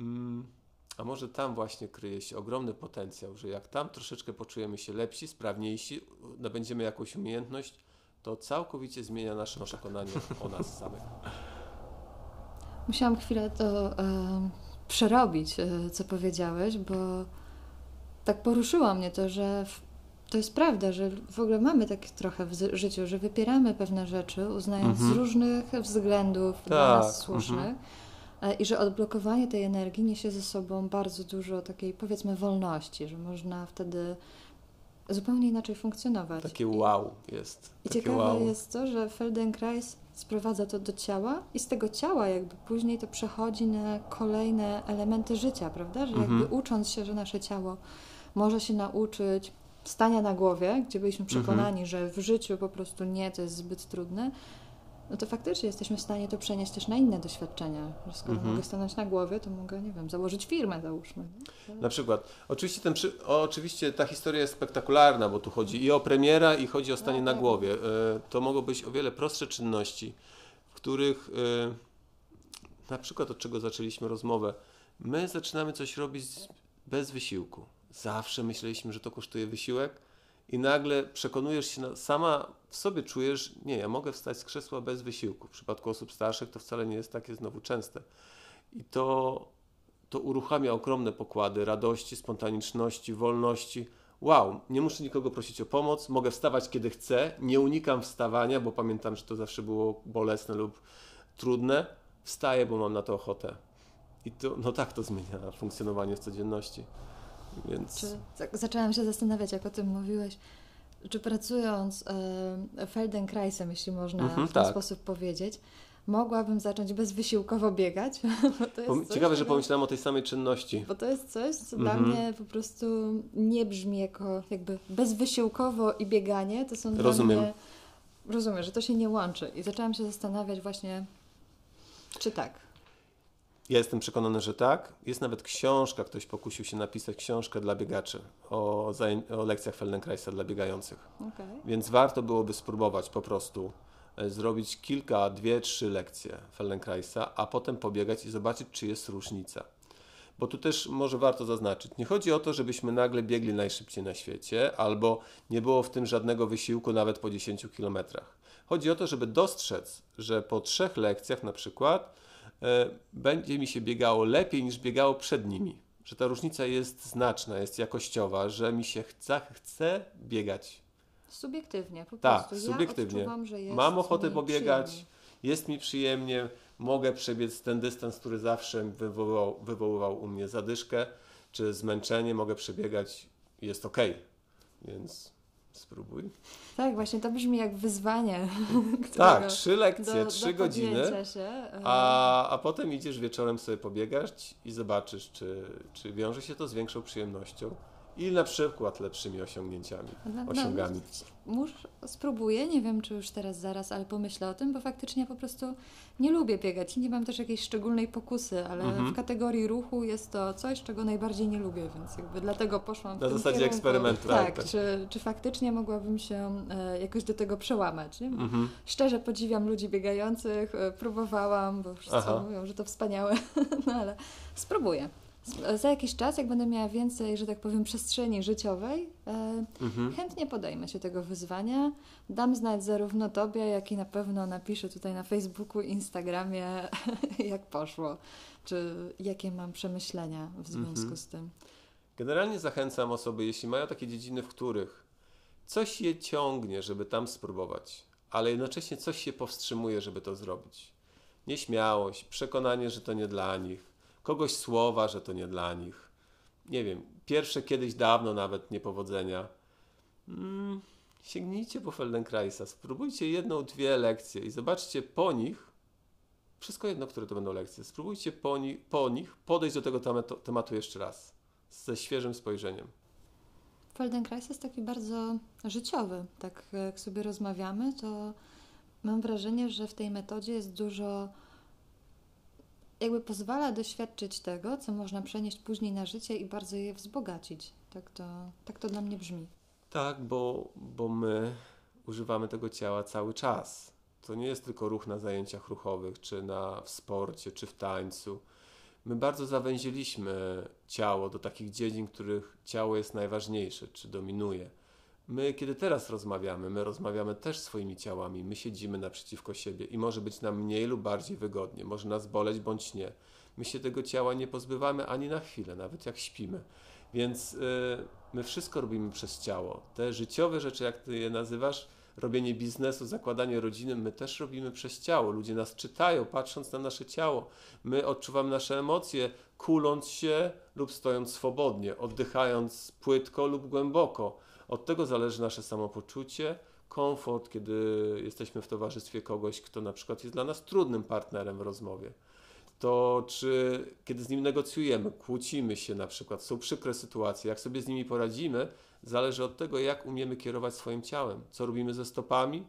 Mm, a może tam właśnie kryje się ogromny potencjał, że jak tam troszeczkę poczujemy się lepsi, sprawniejsi, nabędziemy jakąś umiejętność, to całkowicie zmienia nasze przekonanie o nas samych. Musiałam chwilę to e, przerobić, e, co powiedziałeś, bo tak poruszyło mnie to, że w, to jest prawda, że w ogóle mamy tak trochę w życiu, że wypieramy pewne rzeczy, uznając mhm. z różnych względów tak. dla nas słusznych. Mhm. E, I że odblokowanie tej energii niesie ze sobą bardzo dużo takiej, powiedzmy, wolności, że można wtedy zupełnie inaczej funkcjonować. Takie wow jest. I ciekawe wow. jest to, że Feldenkrais sprowadza to do ciała i z tego ciała jakby później to przechodzi na kolejne elementy życia, prawda? Że jakby mhm. ucząc się, że nasze ciało może się nauczyć stania na głowie, gdzie byliśmy mhm. przekonani, że w życiu po prostu nie, to jest zbyt trudne, no to faktycznie jesteśmy w stanie to przenieść też na inne doświadczenia. Skoro mhm. mogę stanąć na głowie, to mogę, nie wiem, założyć firmę, załóżmy. Na przykład. Oczywiście, ten przy... oczywiście ta historia jest spektakularna, bo tu chodzi i o premiera, i chodzi o stanie no, na tak. głowie. E, to mogą być o wiele prostsze czynności, w których e, na przykład od czego zaczęliśmy rozmowę. My zaczynamy coś robić bez wysiłku. Zawsze myśleliśmy, że to kosztuje wysiłek, i nagle przekonujesz się, sama w sobie czujesz, nie, ja mogę wstać z krzesła bez wysiłku. W przypadku osób starszych to wcale nie jest takie znowu częste. I to, to uruchamia ogromne pokłady radości, spontaniczności, wolności. Wow, nie muszę nikogo prosić o pomoc, mogę wstawać kiedy chcę, nie unikam wstawania, bo pamiętam, że to zawsze było bolesne lub trudne. Wstaję, bo mam na to ochotę. I to, no tak to zmienia funkcjonowanie w codzienności. Więc... Czy, tak, zaczęłam się zastanawiać, jak o tym mówiłeś, czy pracując e, Feldenkraisem, jeśli można -hmm, w ten tak. sposób powiedzieć, mogłabym zacząć bezwysiłkowo biegać. Ciekawe, że pomyślałam o tej samej czynności. Bo to jest coś, co mm -hmm. dla mhm. mnie po prostu nie brzmi jako jakby bezwysiłkowo i bieganie. To są Rozumiem. dla mnie... Rozumiem, że to się nie łączy. I zaczęłam się zastanawiać właśnie, czy tak. Ja jestem przekonany, że tak. Jest nawet książka, ktoś pokusił się napisać książkę dla biegaczy o, o lekcjach Feldenkraisa dla biegających. Okay. Więc warto byłoby spróbować po prostu e, zrobić kilka, dwie, trzy lekcje Feldenkraisa, a potem pobiegać i zobaczyć, czy jest różnica. Bo tu też może warto zaznaczyć, nie chodzi o to, żebyśmy nagle biegli najszybciej na świecie, albo nie było w tym żadnego wysiłku nawet po 10 kilometrach. Chodzi o to, żeby dostrzec, że po trzech lekcjach na przykład będzie mi się biegało lepiej niż biegało przed nimi. Że ta różnica jest znaczna, jest jakościowa, że mi się chce, chce biegać. Subiektywnie, po tak, prostu. subiektywnie. Ja odczuwam, że jest Mam ochotę pobiegać, przyjemnie. jest mi przyjemnie, mogę przebiec ten dystans, który zawsze wywoływał, wywoływał u mnie zadyszkę czy zmęczenie, mogę przebiegać, jest ok. Więc Spróbuj. Tak, właśnie to brzmi jak wyzwanie. Tak, trzy lekcje, do, trzy do godziny. Się. A, a potem idziesz wieczorem sobie pobiegać i zobaczysz, czy, czy wiąże się to z większą przyjemnością i na przykład lepszymi osiągnięciami, no, osiągami. No, spróbuję, nie wiem czy już teraz zaraz, ale pomyślę o tym, bo faktycznie po prostu nie lubię biegać. Nie mam też jakiejś szczególnej pokusy, ale mhm. w kategorii ruchu jest to coś, czego najbardziej nie lubię, więc jakby dlatego poszłam Na w zasadzie kierunku. eksperymentu. Tak, tak. Czy, czy faktycznie mogłabym się e, jakoś do tego przełamać. Nie? Mhm. Szczerze podziwiam ludzi biegających, e, próbowałam, bo wszyscy Aha. mówią, że to wspaniałe, no ale spróbuję za jakiś czas, jak będę miała więcej, że tak powiem, przestrzeni życiowej, e, mhm. chętnie podejmę się tego wyzwania. Dam znać zarówno Tobie, jak i na pewno napiszę tutaj na Facebooku, Instagramie, jak poszło, czy jakie mam przemyślenia w związku mhm. z tym. Generalnie zachęcam osoby, jeśli mają takie dziedziny, w których coś je ciągnie, żeby tam spróbować, ale jednocześnie coś się powstrzymuje, żeby to zrobić. Nieśmiałość, przekonanie, że to nie dla nich, kogoś słowa, że to nie dla nich. Nie wiem, pierwsze kiedyś dawno nawet niepowodzenia. Mm, sięgnijcie po Feldenkraisa, spróbujcie jedną, dwie lekcje i zobaczcie po nich, wszystko jedno, które to będą lekcje, spróbujcie po, ni po nich podejść do tego tematu, tematu jeszcze raz, ze świeżym spojrzeniem. Feldenkrais jest taki bardzo życiowy. Tak jak sobie rozmawiamy, to mam wrażenie, że w tej metodzie jest dużo jakby pozwala doświadczyć tego, co można przenieść później na życie i bardzo je wzbogacić. Tak to, tak to dla mnie brzmi. Tak, bo, bo my używamy tego ciała cały czas. To nie jest tylko ruch na zajęciach ruchowych, czy na, w sporcie, czy w tańcu. My bardzo zawęziliśmy ciało do takich dziedzin, których ciało jest najważniejsze, czy dominuje. My, kiedy teraz rozmawiamy, my rozmawiamy też swoimi ciałami, my siedzimy naprzeciwko siebie i może być nam mniej lub bardziej wygodnie, może nas boleć bądź nie. My się tego ciała nie pozbywamy ani na chwilę, nawet jak śpimy. Więc yy, my wszystko robimy przez ciało. Te życiowe rzeczy, jak ty je nazywasz, robienie biznesu, zakładanie rodziny, my też robimy przez ciało. Ludzie nas czytają, patrząc na nasze ciało. My odczuwamy nasze emocje, kuląc się lub stojąc swobodnie, oddychając płytko lub głęboko od tego zależy nasze samopoczucie, komfort, kiedy jesteśmy w towarzystwie kogoś, kto na przykład jest dla nas trudnym partnerem w rozmowie. To czy kiedy z nim negocjujemy, kłócimy się na przykład, są przykre sytuacje, jak sobie z nimi poradzimy, zależy od tego, jak umiemy kierować swoim ciałem. Co robimy ze stopami,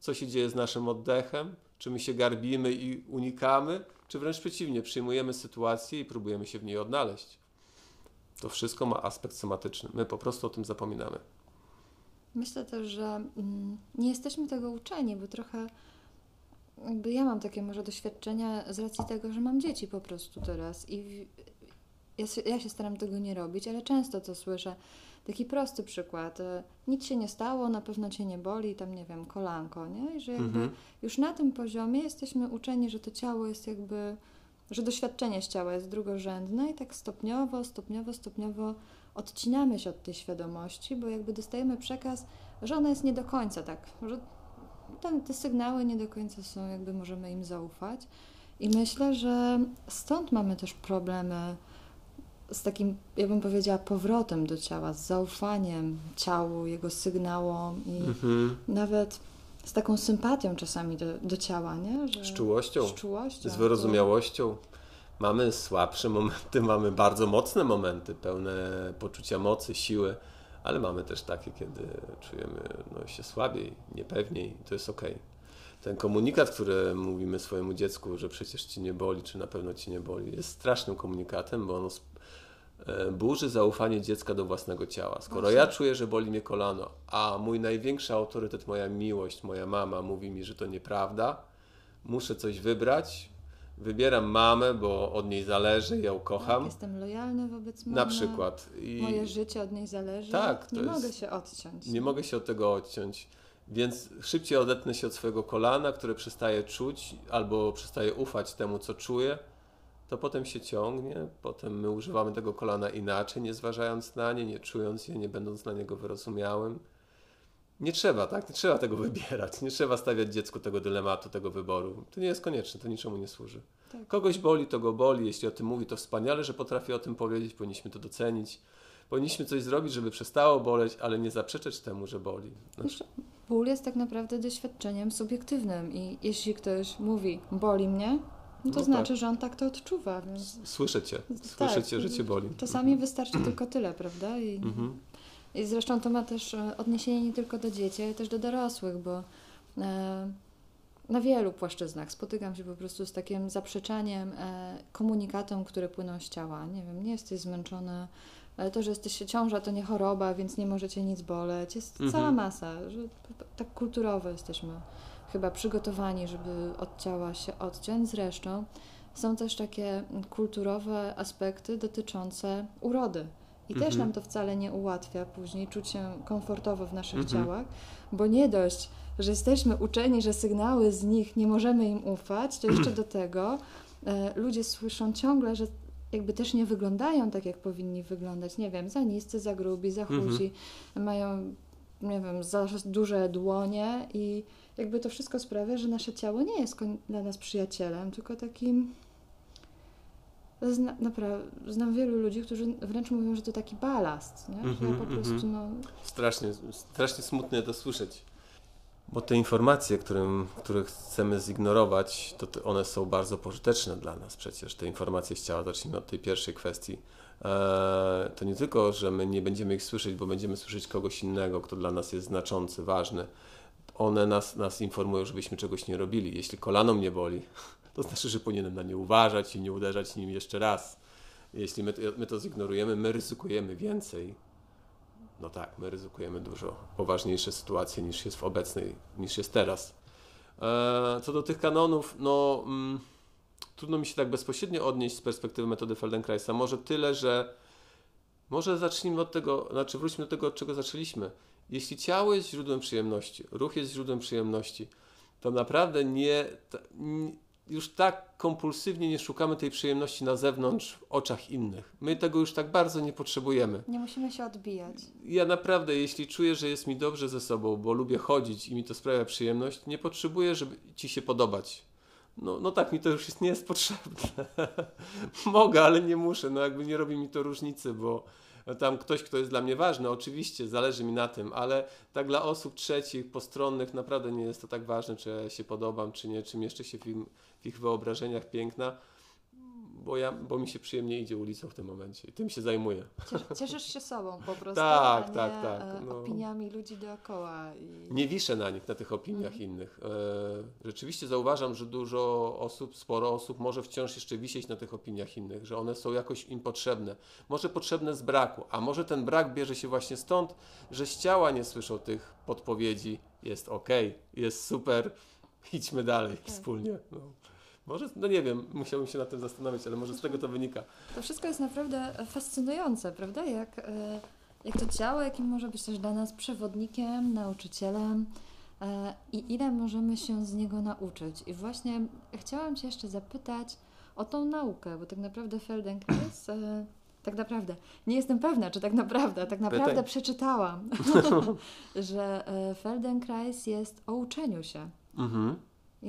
co się dzieje z naszym oddechem, czy my się garbimy i unikamy, czy wręcz przeciwnie, przyjmujemy sytuację i próbujemy się w niej odnaleźć. To wszystko ma aspekt somatyczny. My po prostu o tym zapominamy. Myślę też, że mm, nie jesteśmy tego uczeni, bo trochę jakby ja mam takie może doświadczenia z racji tego, że mam dzieci po prostu teraz i ja się, ja się staram tego nie robić, ale często to słyszę. Taki prosty przykład. E, nic się nie stało, na pewno cię nie boli, tam nie wiem, kolanko, nie? I że jakby mhm. już na tym poziomie jesteśmy uczeni, że to ciało jest jakby że doświadczenie z ciała jest drugorzędne i tak stopniowo, stopniowo, stopniowo odcinamy się od tej świadomości, bo jakby dostajemy przekaz, że ona jest nie do końca tak, że ten, te sygnały nie do końca są, jakby możemy im zaufać. I myślę, że stąd mamy też problemy z takim, ja bym powiedziała, powrotem do ciała, z zaufaniem ciału, jego sygnałom i mhm. nawet z taką sympatią czasami do, do ciała, nie? Że, z czułością. Z czułością. Z wyrozumiałością. Mamy słabsze momenty, mamy bardzo mocne momenty, pełne poczucia mocy, siły, ale mamy też takie, kiedy czujemy no, się słabiej, niepewniej, to jest ok. Ten komunikat, który mówimy swojemu dziecku, że przecież ci nie boli, czy na pewno ci nie boli, jest strasznym komunikatem, bo ono e, burzy zaufanie dziecka do własnego ciała. Skoro Właśnie. ja czuję, że boli mnie kolano, a mój największy autorytet, moja miłość, moja mama mówi mi, że to nieprawda, muszę coś wybrać, wybieram mamę, bo od niej zależy, ja ją kocham. Tak, jestem lojalny wobec mamy. Na przykład. I... Moje życie od niej zależy. Tak. Nie mogę się odciąć. Nie mogę się od tego odciąć. Więc szybciej odetnę się od swojego kolana, które przestaje czuć albo przestaje ufać temu, co czuję, to potem się ciągnie, potem my używamy tego kolana inaczej, nie zważając na nie, nie czując je, nie będąc na niego wyrozumiałym. Nie trzeba, tak? Nie trzeba tego wybierać. Nie trzeba stawiać dziecku tego dylematu, tego wyboru. To nie jest konieczne, to niczemu nie służy. Tak. Kogoś boli, to go boli. Jeśli o tym mówi, to wspaniale, że potrafi o tym powiedzieć. Powinniśmy to docenić. Powinniśmy coś zrobić, żeby przestało boleć, ale nie zaprzeczać temu, że boli. Znaczy... Ból jest tak naprawdę doświadczeniem subiektywnym i jeśli ktoś mówi, boli mnie, no to no znaczy, tak. że on tak to odczuwa. Więc... Słyszę cię, słyszę tak, cię, że cię boli. Czasami mhm. wystarczy tylko tyle, prawda? I... Mhm. I zresztą to ma też e, odniesienie nie tylko do dzieci, ale też do dorosłych, bo e, na wielu płaszczyznach spotykam się po prostu z takim zaprzeczaniem e, komunikatom, które płyną z ciała. Nie wiem, nie jesteś zmęczony, ale to, że jesteście ciąża, to nie choroba, więc nie możecie nic boleć. Jest mhm. cała masa, że tak kulturowo jesteśmy chyba przygotowani, żeby od ciała się odciąć. Zresztą są też takie kulturowe aspekty dotyczące urody. I mhm. też nam to wcale nie ułatwia później czuć się komfortowo w naszych mhm. ciałach, bo nie dość, że jesteśmy uczeni, że sygnały z nich nie możemy im ufać, to jeszcze do tego e, ludzie słyszą ciągle, że jakby też nie wyglądają tak, jak powinni wyglądać. Nie wiem, za niscy, za grubi, za chudzi, mhm. mają, nie wiem, za duże dłonie i jakby to wszystko sprawia, że nasze ciało nie jest dla nas przyjacielem, tylko takim Zna, naprawdę, znam wielu ludzi, którzy wręcz mówią, że to taki balast, nie? Mm -hmm, ja po mhm. prostu, no... Strasznie, strasznie smutne to słyszeć. Bo te informacje, którym, które chcemy zignorować, to one są bardzo pożyteczne dla nas przecież. Te informacje z ciała, zacznijmy od tej pierwszej kwestii. Eee, to nie tylko, że my nie będziemy ich słyszeć, bo będziemy słyszeć kogoś innego, kto dla nas jest znaczący, ważny. One nas, nas informują, żebyśmy czegoś nie robili. Jeśli kolano mnie boli, to znaczy, że powinienem na nie uważać i nie uderzać nim jeszcze raz. Jeśli my, my to zignorujemy, my ryzykujemy więcej. No tak, my ryzykujemy dużo poważniejsze sytuacje niż jest w obecnej, niż jest teraz. E, co do tych kanonów, no mm, trudno mi się tak bezpośrednio odnieść z perspektywy metody Feldenkraisa. Może tyle, że może zacznijmy od tego, znaczy wróćmy do tego, od czego zaczęliśmy. Jeśli ciało jest źródłem przyjemności, ruch jest źródłem przyjemności, to naprawdę nie, nie już tak kompulsywnie nie szukamy tej przyjemności na zewnątrz, w oczach innych. My tego już tak bardzo nie potrzebujemy. Nie musimy się odbijać. Ja naprawdę, jeśli czuję, że jest mi dobrze ze sobą, bo lubię chodzić i mi to sprawia przyjemność, nie potrzebuję, żeby ci się podobać. No, no tak, mi to już jest, nie jest potrzebne. Mogę, ale nie muszę. No jakby nie robi mi to różnicy, bo tam ktoś, kto jest dla mnie ważny, oczywiście zależy mi na tym, ale tak dla osób trzecich, postronnych naprawdę nie jest to tak ważne, czy ja się podobam, czy nie, czy jeszcze się w, im, w ich wyobrażeniach piękna bo, ja, bo mi się przyjemnie idzie ulicą w tym momencie i tym się zajmuję. Cieszysz się sobą po prostu, tak, tak, tak. E, no. opiniami ludzi dookoła. I... Nie wiszę na nich, na tych opiniach mm. innych. E, rzeczywiście zauważam, że dużo osób, sporo osób może wciąż jeszcze wisieć na tych opiniach innych, że one są jakoś im potrzebne. Może potrzebne z braku, a może ten brak bierze się właśnie stąd, że z ciała nie słyszą tych podpowiedzi, jest ok, jest super, idźmy dalej tak. wspólnie. No. Może, no nie wiem, musiałbym się nad tym zastanowić, ale może z tego to wynika. To wszystko jest naprawdę fascynujące, prawda? Jak, e, jak to ciało, jakim może być też dla nas przewodnikiem, nauczycielem e, i ile możemy się z niego nauczyć. I właśnie chciałam Cię jeszcze zapytać o tą naukę, bo tak naprawdę Feldenkrais e, tak naprawdę, nie jestem pewna, czy tak naprawdę, tak naprawdę Pytaj. przeczytałam, że Feldenkrais jest o uczeniu się. Mhm.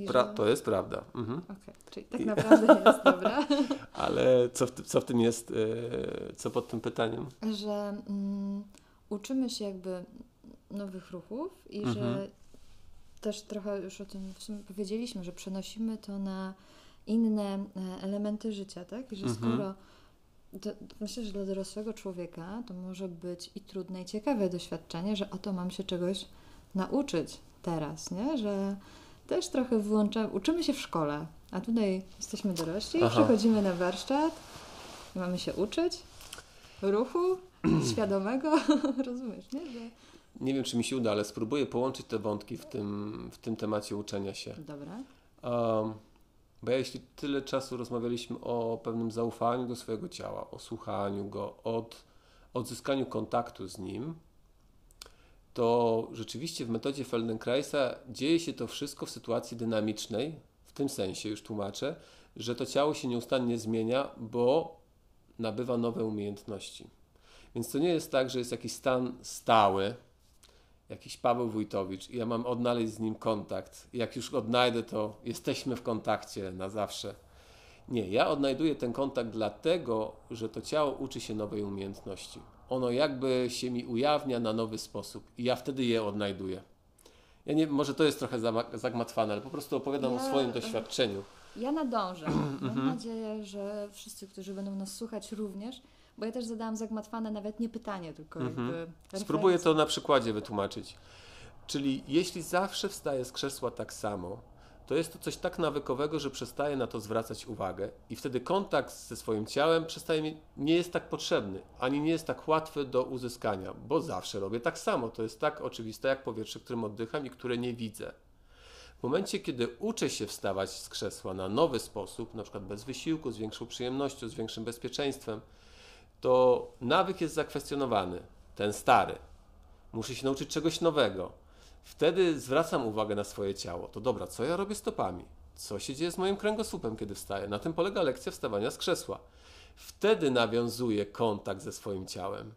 Pra to jest prawda. Mhm. Okay. Czyli tak naprawdę jest dobra. Ale co w, co w tym jest, yy, co pod tym pytaniem? Że mm, uczymy się jakby nowych ruchów i mhm. że też trochę już o tym w sumie powiedzieliśmy, że przenosimy to na inne e, elementy życia, tak? I że mhm. skoro myślę, że dla dorosłego człowieka to może być i trudne, i ciekawe doświadczenie, że oto mam się czegoś nauczyć teraz, nie? Że też trochę włączamy, uczymy się w szkole, a tutaj jesteśmy dorośli, Aha. przychodzimy na warsztat i mamy się uczyć ruchu świadomego, rozumiesz, nie? Że... Nie wiem, czy mi się uda, ale spróbuję połączyć te wątki w tym, w tym temacie uczenia się. Dobra. Um, bo ja jeśli tyle czasu rozmawialiśmy o pewnym zaufaniu do swojego ciała, o słuchaniu go, od odzyskaniu kontaktu z nim, to rzeczywiście w metodzie Feldenkraisa dzieje się to wszystko w sytuacji dynamicznej, w tym sensie już tłumaczę, że to ciało się nieustannie zmienia, bo nabywa nowe umiejętności. Więc to nie jest tak, że jest jakiś stan stały, jakiś Paweł Wójtowicz i ja mam odnaleźć z nim kontakt. Jak już odnajdę, to jesteśmy w kontakcie na zawsze. Nie, ja odnajduję ten kontakt dlatego, że to ciało uczy się nowej umiejętności. Ono jakby się mi ujawnia na nowy sposób i ja wtedy je odnajduję. Ja nie może to jest trochę zagmatwane, ale po prostu opowiadam ja, o swoim doświadczeniu. Ja nadążę. Mam mhm. nadzieję, że wszyscy, którzy będą nas słuchać również, bo ja też zadałam zagmatwane nawet nie pytanie, tylko mhm. jakby Spróbuję to na przykładzie wytłumaczyć. Czyli jeśli zawsze wstaję z krzesła tak samo, to jest to coś tak nawykowego, że przestaję na to zwracać uwagę i wtedy kontakt ze swoim ciałem przestaje nie jest tak potrzebny, ani nie jest tak łatwy do uzyskania, bo zawsze robię tak samo. To jest tak oczywiste jak powietrze, którym oddycham i które nie widzę. W momencie, kiedy uczę się wstawać z krzesła na nowy sposób, na przykład bez wysiłku, z większą przyjemnością, z większym bezpieczeństwem, to nawyk jest zakwestionowany, ten stary. Muszę się nauczyć czegoś nowego. Wtedy zwracam uwagę na swoje ciało. To dobra, co ja robię stopami? Co się dzieje z moim kręgosłupem, kiedy wstaję? Na tym polega lekcja wstawania z krzesła. Wtedy nawiązuję kontakt ze swoim ciałem.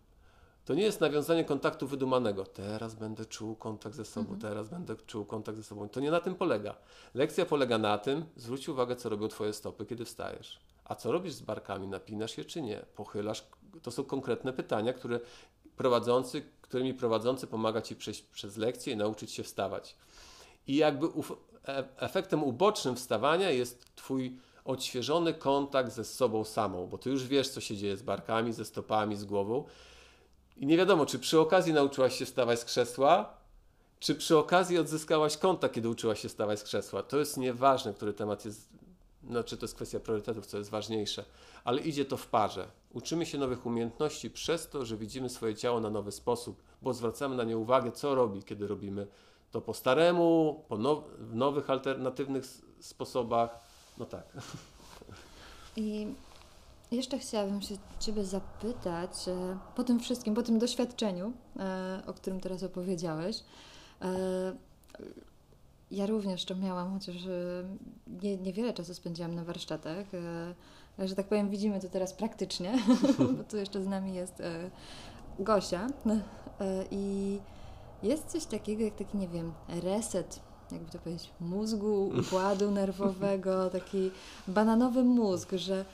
To nie jest nawiązanie kontaktu wydumanego. Teraz będę czuł kontakt ze sobą, mhm. teraz będę czuł kontakt ze sobą. To nie na tym polega. Lekcja polega na tym, zwróć uwagę, co robią Twoje stopy, kiedy wstajesz. A co robisz z barkami? Napinasz je czy nie? Pochylasz? To są konkretne pytania, które prowadzący, którymi prowadzący pomaga Ci przejść przez lekcję i nauczyć się wstawać. I jakby uf, e, efektem ubocznym wstawania jest Twój odświeżony kontakt ze sobą samą, bo Ty już wiesz, co się dzieje z barkami, ze stopami, z głową. I nie wiadomo, czy przy okazji nauczyłaś się wstawać z krzesła, czy przy okazji odzyskałaś kontakt, kiedy uczyłaś się wstawać z krzesła. To jest nieważne, który temat jest znaczy to jest kwestia priorytetów, co jest ważniejsze, ale idzie to w parze. Uczymy się nowych umiejętności przez to, że widzimy swoje ciało na nowy sposób, bo zwracamy na nie uwagę, co robi, kiedy robimy to po staremu, po w nowych, alternatywnych sposobach. No tak. I jeszcze chciałabym się Ciebie zapytać, e, po tym wszystkim, po tym doświadczeniu, e, o którym teraz opowiedziałeś, e, ja również to miałam, chociaż e, nie, niewiele czasu spędziłam na warsztatach. E, że tak powiem, widzimy to teraz praktycznie, bo tu jeszcze z nami jest e, Gosia. I jest coś takiego jak taki, nie wiem, reset, jakby to powiedzieć, mózgu, układu nerwowego, taki bananowy mózg, że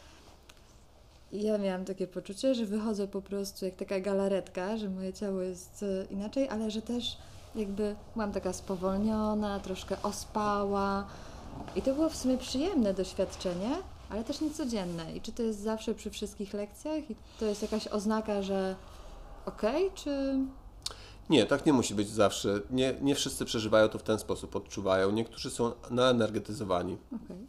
ja miałam takie poczucie, że wychodzę po prostu jak taka galaretka, że moje ciało jest inaczej, ale że też jakby byłam taka spowolniona, troszkę ospała. I to było w sumie przyjemne doświadczenie, ale też niecodzienne. I czy to jest zawsze przy wszystkich lekcjach? I to jest jakaś oznaka, że okej, okay, czy... Nie, tak nie musi być zawsze. Nie, nie wszyscy przeżywają to w ten sposób, odczuwają. Niektórzy są naenergetyzowani. Okay.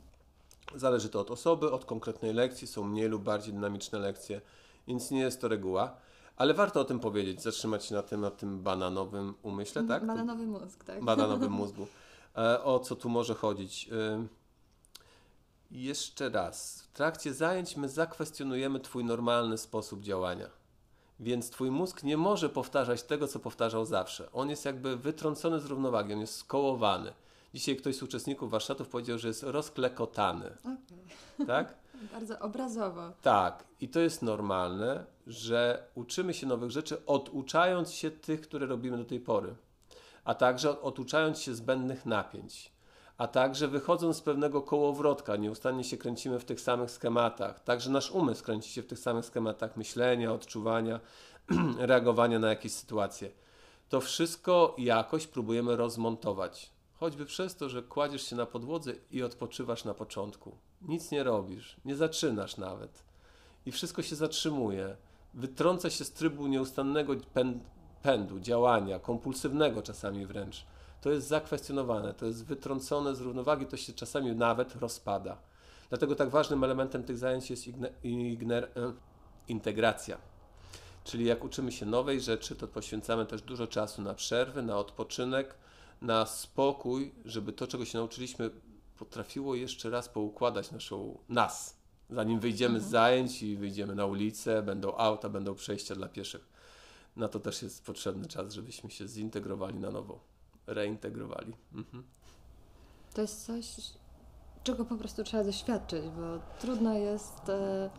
Zależy to od osoby, od konkretnej lekcji. Są mniej lub bardziej dynamiczne lekcje, więc nie jest to reguła. Ale warto o tym powiedzieć, zatrzymać się na tym, na tym bananowym umyśle, tak? Bananowy mózg, tak. Bananowym mózgu. E, o co tu może chodzić? E, jeszcze raz. W trakcie zajęć my zakwestionujemy Twój normalny sposób działania. Więc Twój mózg nie może powtarzać tego, co powtarzał zawsze. On jest jakby wytrącony z równowagi, on jest skołowany. Dzisiaj ktoś z uczestników warsztatów powiedział, że jest rozklekotany. Okay. Tak? Bardzo obrazowo. Tak, i to jest normalne, że uczymy się nowych rzeczy, oduczając się tych, które robimy do tej pory, a także oduczając się zbędnych napięć, a także wychodząc z pewnego kołowrotka, nieustannie się kręcimy w tych samych schematach, także nasz umysł kręci się w tych samych schematach myślenia, odczuwania, reagowania na jakieś sytuacje. To wszystko jakoś próbujemy rozmontować. Choćby przez to, że kładziesz się na podłodze i odpoczywasz na początku. Nic nie robisz, nie zaczynasz nawet. I wszystko się zatrzymuje. Wytrąca się z trybu nieustannego pędu, działania, kompulsywnego czasami wręcz. To jest zakwestionowane, to jest wytrącone z równowagi, to się czasami nawet rozpada. Dlatego tak ważnym elementem tych zajęć jest e, integracja. Czyli jak uczymy się nowej rzeczy, to poświęcamy też dużo czasu na przerwy, na odpoczynek, na spokój, żeby to, czego się nauczyliśmy, potrafiło jeszcze raz poukładać naszą nas. Zanim wyjdziemy mhm. z zajęć i wyjdziemy na ulicę, będą auta, będą przejścia dla pieszych. Na to też jest potrzebny czas, żebyśmy się zintegrowali na nowo, reintegrowali. Mhm. To jest coś, czego po prostu trzeba doświadczyć, bo trudno jest e,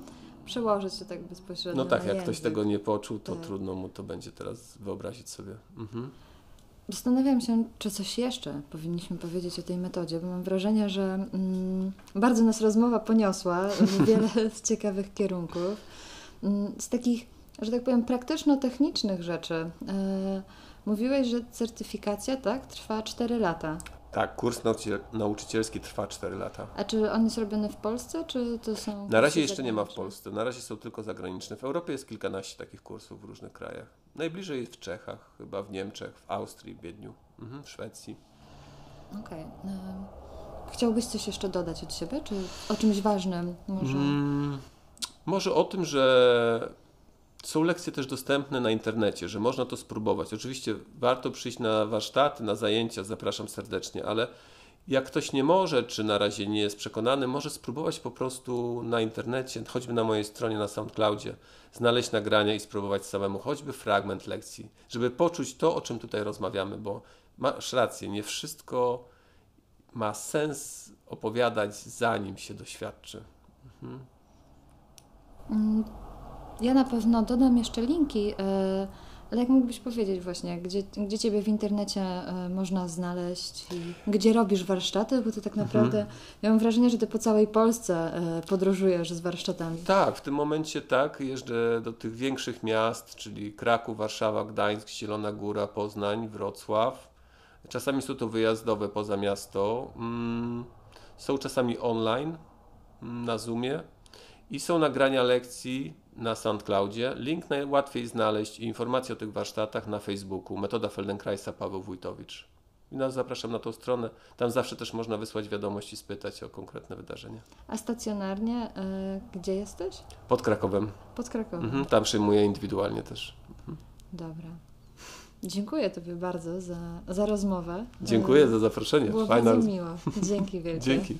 przełożyć się tak bezpośrednio. No tak, jak język. ktoś tego nie poczuł, to tak. trudno mu to będzie teraz wyobrazić sobie. Mhm. Zastanawiam się, czy coś jeszcze powinniśmy powiedzieć o tej metodzie, bo mam wrażenie, że mm, bardzo nas rozmowa poniosła w wiele z ciekawych kierunków. Mm, z takich, że tak powiem, praktyczno-technicznych rzeczy. Yy, mówiłeś, że certyfikacja tak, trwa 4 lata. Tak, kurs nauczycielski trwa 4 lata. A czy on jest robiony w Polsce, czy to są. Na razie jeszcze nie ma w Polsce. Na razie są tylko zagraniczne. W Europie jest kilkanaście takich kursów w różnych krajach. Najbliżej jest w Czechach, chyba w Niemczech, w Austrii, w Wiedniu, mhm, w Szwecji. Okej. Okay. Chciałbyś coś jeszcze dodać od siebie, czy o czymś ważnym może? Hmm, może o tym, że są lekcje też dostępne na internecie, że można to spróbować. Oczywiście warto przyjść na warsztaty, na zajęcia, zapraszam serdecznie, ale jak ktoś nie może, czy na razie nie jest przekonany, może spróbować po prostu na internecie, choćby na mojej stronie na SoundCloudzie, znaleźć nagrania i spróbować samemu, choćby fragment lekcji, żeby poczuć to, o czym tutaj rozmawiamy, bo masz rację, nie wszystko ma sens opowiadać, zanim się doświadczy. Mhm. Ja na pewno dodam jeszcze linki. E, ale jak mógłbyś powiedzieć właśnie, gdzie, gdzie Ciebie w internecie e, można znaleźć i gdzie robisz warsztaty? Bo to tak mhm. naprawdę, mhm. ja mam wrażenie, że Ty po całej Polsce e, podróżujesz z warsztatami. Tak, w tym momencie tak. Jeżdżę do tych większych miast, czyli Kraków, Warszawa, Gdańsk, Zielona Góra, Poznań, Wrocław. Czasami są to wyjazdowe poza miasto. Mm, są czasami online mm, na Zoomie i są nagrania lekcji na SoundCloudzie. Link najłatwiej znaleźć i informacje o tych warsztatach na Facebooku. Metoda Feldenkraisa Paweł Wójtowicz. I nas zapraszam na tą stronę. Tam zawsze też można wysłać wiadomość i spytać o konkretne wydarzenia. A stacjonarnie y, gdzie jesteś? Pod Krakowem. Pod Krakowem. Mhm, tam przyjmuję indywidualnie też. Mhm. Dobra. Dziękuję Tobie bardzo za, za rozmowę. Dziękuję za zaproszenie. Było Fajna bardzo miło. Dzięki wielkie. Dzięki.